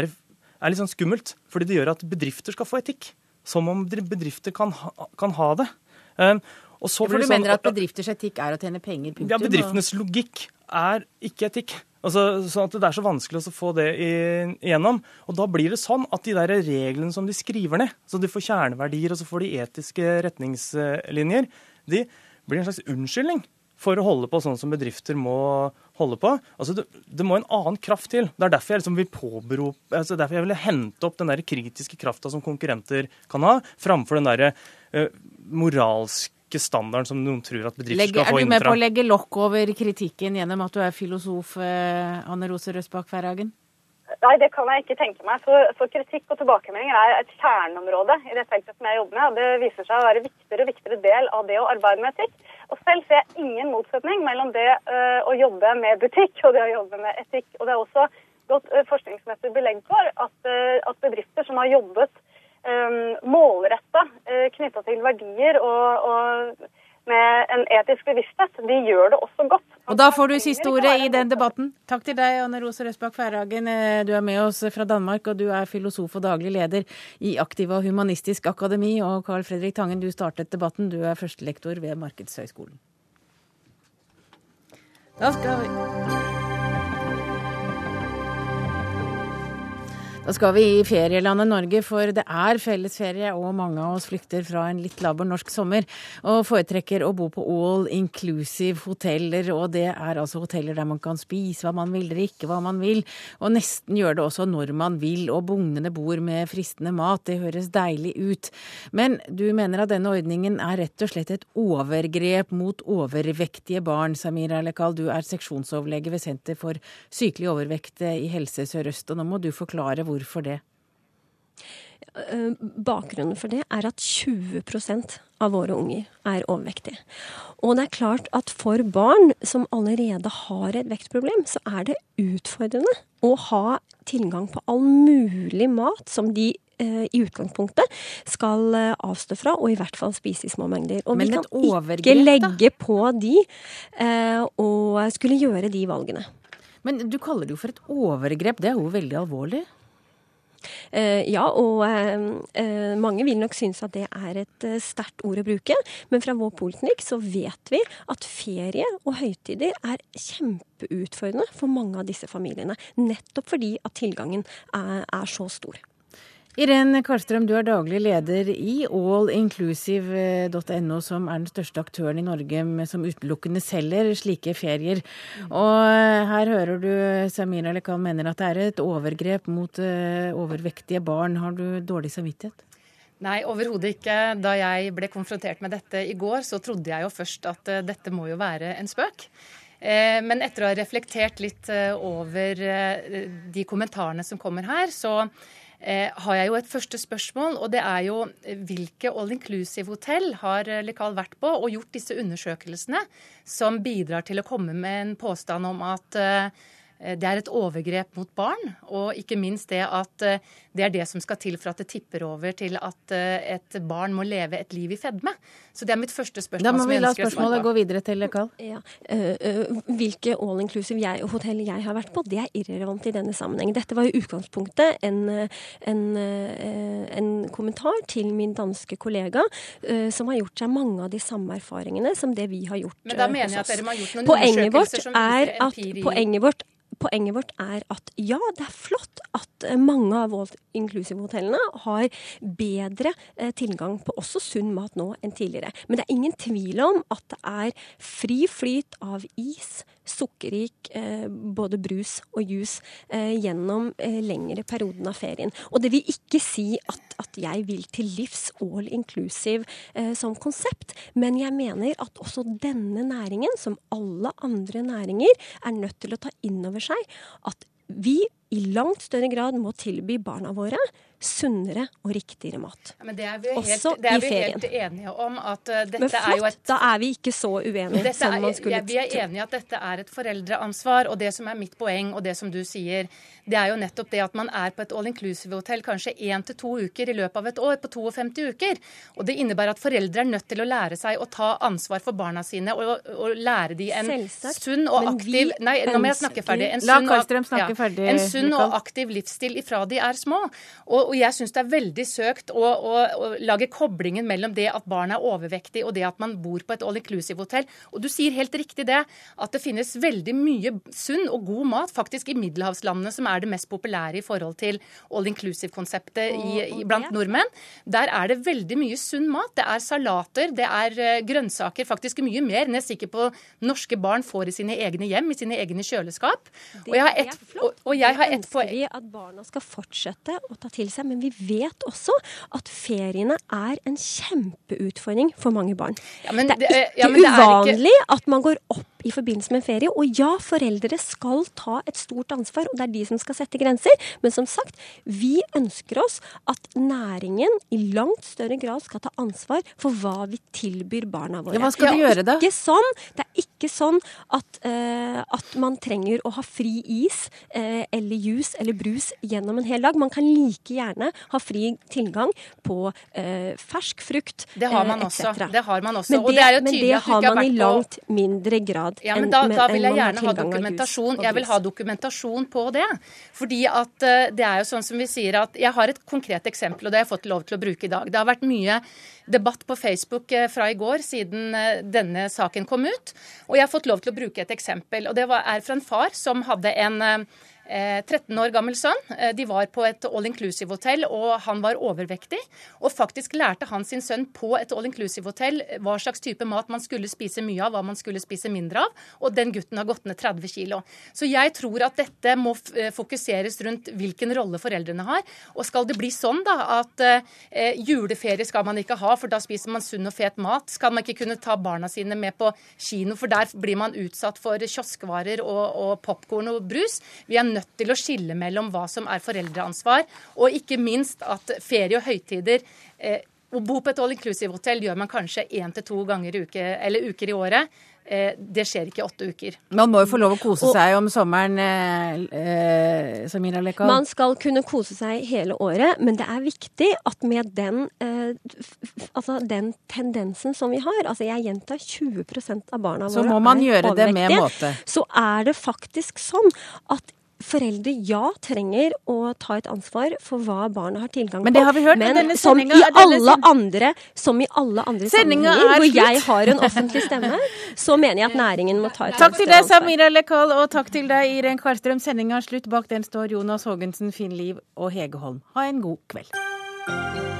er, er litt sånn skummelt. Fordi det gjør at bedrifter skal få etikk. Som om bedrifter kan ha, kan ha det. Um, blir du sånn, mener at bedrifters etikk er å tjene penger? Punktum, ja, bedriftenes logikk er ikke etikk. Altså, sånn at Det er så vanskelig å få det igjennom. Og Da blir det sånn at de der reglene som de skriver ned, så de får kjerneverdier og så får de etiske retningslinjer, de blir en slags unnskyldning for å holde på sånn som bedrifter må holde på. Altså, det, det må en annen kraft til. Det er derfor jeg liksom vil påberope altså derfor jeg vil hente opp den der kritiske krafta som konkurrenter kan ha, framfor den derre uh, moralske standarden som noen tror at bedrifter Legge, skal få innfra. Er du med på å legge lokk over kritikken gjennom at du er filosof, uh, Anne Rose Røsbakk Færhagen? Nei, det kan jeg ikke tenke meg. For, for, kritikk og tilbakemeldinger er et kjerneområde i det feltet som jeg jobber med. og Det viser seg å være viktigere og viktigere del av det å arbeide med etikk. Og selv ser jeg ingen motsetning mellom det uh, å jobbe med butikk og det å jobbe med etikk. Og det er også godt uh, forskningsmessig belegg for at, uh, at, bedrifter som har jobbet um, målretta uh, knytta til verdier og, og med en etisk bevissthet, de gjør det også godt. Og Da får du siste ordet i den debatten. Takk til deg, Anne Rose Røsbakk Færhagen. Eh, du er med oss fra Danmark, og du er filosof og daglig leder i Aktiva Humanistisk Akademi. Og Carl Fredrik Tangen, du startet debatten. Du er førstelektor ved Markedshøgskolen. Da skal vi Da skal vi i ferielandet Norge, for det er fellesferie, og mange av oss flykter fra en litt laber norsk sommer og foretrekker å bo på all inclusive hoteller. Og det er altså hoteller der man kan spise hva man vil, drikke hva man vil, og nesten gjør det også når man vil. Og bugnende bord med fristende mat, det høres deilig ut. Men du mener at denne ordningen er rett og slett et overgrep mot overvektige barn. Samir Alekal, du er seksjonsoverlege ved Senter for sykelig overvekt i Helse Sør-Øst, og nå må du forklare hvor Hvorfor det? Eh, bakgrunnen for det er at 20% av våre unger er overvektige. Og det er klart at for barn som allerede har et vektproblem, så er det utfordrende å ha tilgang på all mulig mat som de eh, i utgangspunktet skal eh, avstå fra, og i hvert fall spise i små mengder. Og vi kan ikke legge på de eh, og skulle gjøre de valgene. Men du kaller det jo for et overgrep. Det er jo veldig alvorlig? Eh, ja, og eh, eh, mange vil nok synes at det er et sterkt ord å bruke, men fra vår poliklinikk så vet vi at ferie og høytider er kjempeutfordrende for mange av disse familiene. Nettopp fordi at tilgangen er, er så stor. Irén Karlstrøm, du er daglig leder i allinclusive.no, som er den største aktøren i Norge som utelukkende selger slike ferier. Og her hører du Samira Lekal, mener at det er et overgrep mot uh, overvektige barn. Har du dårlig samvittighet? Nei, overhodet ikke. Da jeg ble konfrontert med dette i går, så trodde jeg jo først at uh, dette må jo være en spøk. Men etter å ha reflektert litt over de kommentarene som kommer her, så eh, har jeg jo et første spørsmål, og det er jo eh, hvilke all inclusive-hotell har eh, Lekal vært på og gjort disse undersøkelsene som bidrar til å komme med en påstand om at eh, det er et overgrep mot barn, og ikke minst det at eh, det er det som skal til for at det tipper over til at eh, et barn må leve et liv i fedme. Så det er mitt første spørsmål. Da må vi la spørsmålet gå videre til Karl. Ja. hvilke all inclusive hotell jeg har vært på, det er irrelevant i denne sammenheng. Dette var i utgangspunktet en, en, en kommentar til min danske kollega, som har gjort seg mange av de samme erfaringene som det vi har gjort Men da mener jeg at dere må ha gjort noen poenget undersøkelser som viser empiri. Poenget vårt poenget vårt er at ja, det er flott at eh, mange av all inclusive-hotellene har bedre eh, tilgang på også sunn mat nå enn tidligere. Men det er ingen tvil om at det er fri flyt av is, sukkerrik eh, både brus og juice eh, gjennom eh, lengre perioden av ferien. Og det vil ikke si at, at jeg vil til livs all inclusive som konsept, men jeg mener at også denne næringen, som alle andre næringer, er nødt til å ta inn over seg at vi i langt større grad må tilby barna våre sunnere og riktigere mat. Ja, men det er vi helt, Også det er vi helt enige om. at uh, dette flott, er jo et... Da er vi ikke så uenige som man skulle tro. Vi er enige at dette er et foreldreansvar. Og det som er mitt poeng, og det som du sier, det er jo nettopp det at man er på et all inclusive-hotell kanskje én til to uker i løpet av et år, på 52 uker. Og det innebærer at foreldre er nødt til å lære seg å ta ansvar for barna sine og, og lære de en Selvsagt. sunn og aktiv Nei, nå må jeg snakke ferdig. En sunn, La Karlstrøm snakke ja, ferdig. En sunn og aktiv livsstil ifra de er små. Og, og jeg syns det er veldig søkt å, å, å, lage koblingen mellom det at barn er overvektig og det at man bor på et all inclusive-hotell. Og du sier helt riktig det, at det finnes veldig mye sunn og god mat faktisk i middelhavslandene, som er det mest populære i forhold til all inclusive-konseptet blant nordmenn. Der er det veldig mye sunn mat. Det er salater, det er uh, grønnsaker, faktisk mye mer enn jeg er sikker på norske barn får i sine egne hjem, i sine egne kjøleskap. og jeg har et, og, og jeg har et poeng vi at barna skal fortsette å ta til seg, men vi vet også at feriene er en kjempeutfordring for mange barn. Ja, det er ikke ja, det uvanlig ikke... at man går opp i forbindelse med en ferie. Og ja, foreldre skal ta et stort ansvar, og det er de som skal sette grenser. Men som sagt, vi ønsker oss at næringen i langt større grad skal ta ansvar for hva vi tilbyr barna våre. Ja, hva skal de gjøre da? Ikke sånn, det er ikke sånn at, uh, at man trenger å ha fri is uh, eller juice eller brus gjennom en hel dag. Man kan like gjerne ha fri tilgang på uh, fersk frukt Det har man også. Det har man også. Men det, det men det har man i langt mindre grad ja, men da, da vil jeg gjerne ha dokumentasjon. Jeg vil ha dokumentasjon på det. Fordi at det er jo sånn som vi sier at Jeg har et konkret eksempel, og det har jeg fått lov til å bruke i dag. Det har vært mye debatt på Facebook fra i går siden denne saken kom ut. Og jeg har fått lov til å bruke et eksempel. og Det er fra en far som hadde en 13 eh, år gammel sønn. Eh, de var på et all inclusive-hotell, og han var overvektig. Og faktisk lærte han sin sønn på et all inclusive-hotell hva slags type mat man skulle spise mye av, hva man skulle spise mindre av. Og den gutten har gått ned 30 kg. Så jeg tror at dette må eh, fokuseres rundt hvilken rolle foreldrene har. Og skal det bli sånn da at juleferie skal man ikke ha, for da spiser man sunn og fet mat? Skal man ikke kunne ta barna sine med på kino, for der blir man utsatt for kioskvarer og, og popkorn og brus? Vi er nødt til å skille mellom hva som er foreldreansvar, og ikke minst at ferie og høytider eh, Å bo på et all inclusive-hotell gjør man kanskje én til to ganger uke, eller uker i året. Eh, det skjer ikke i åtte uker. Man må jo få lov å kose seg om sommeren, eh, eh, Samira Lekal? Man skal kunne kose seg hele året, men det er viktig at med den, eh, altså den tendensen som vi har, altså jeg gjentar 20 av barna våre Så må man gjøre det med måte. Så er det faktisk sånn at foreldre ja trenger å ta et ansvar for hva barna har tilgang på. Men det har vi hørt Men denne som i alle andre, som i alle andre sammenhenger hvor jeg har en offentlig stemme, så mener jeg at næringen må ta et ansvar. Takk til deg, Samira Lekal, og takk til deg, Iren Kvarstrøm. Sendinga er slutt. Bak den står Jonas Haagensen, Finn Liv og Hege Holm. Ha en god kveld.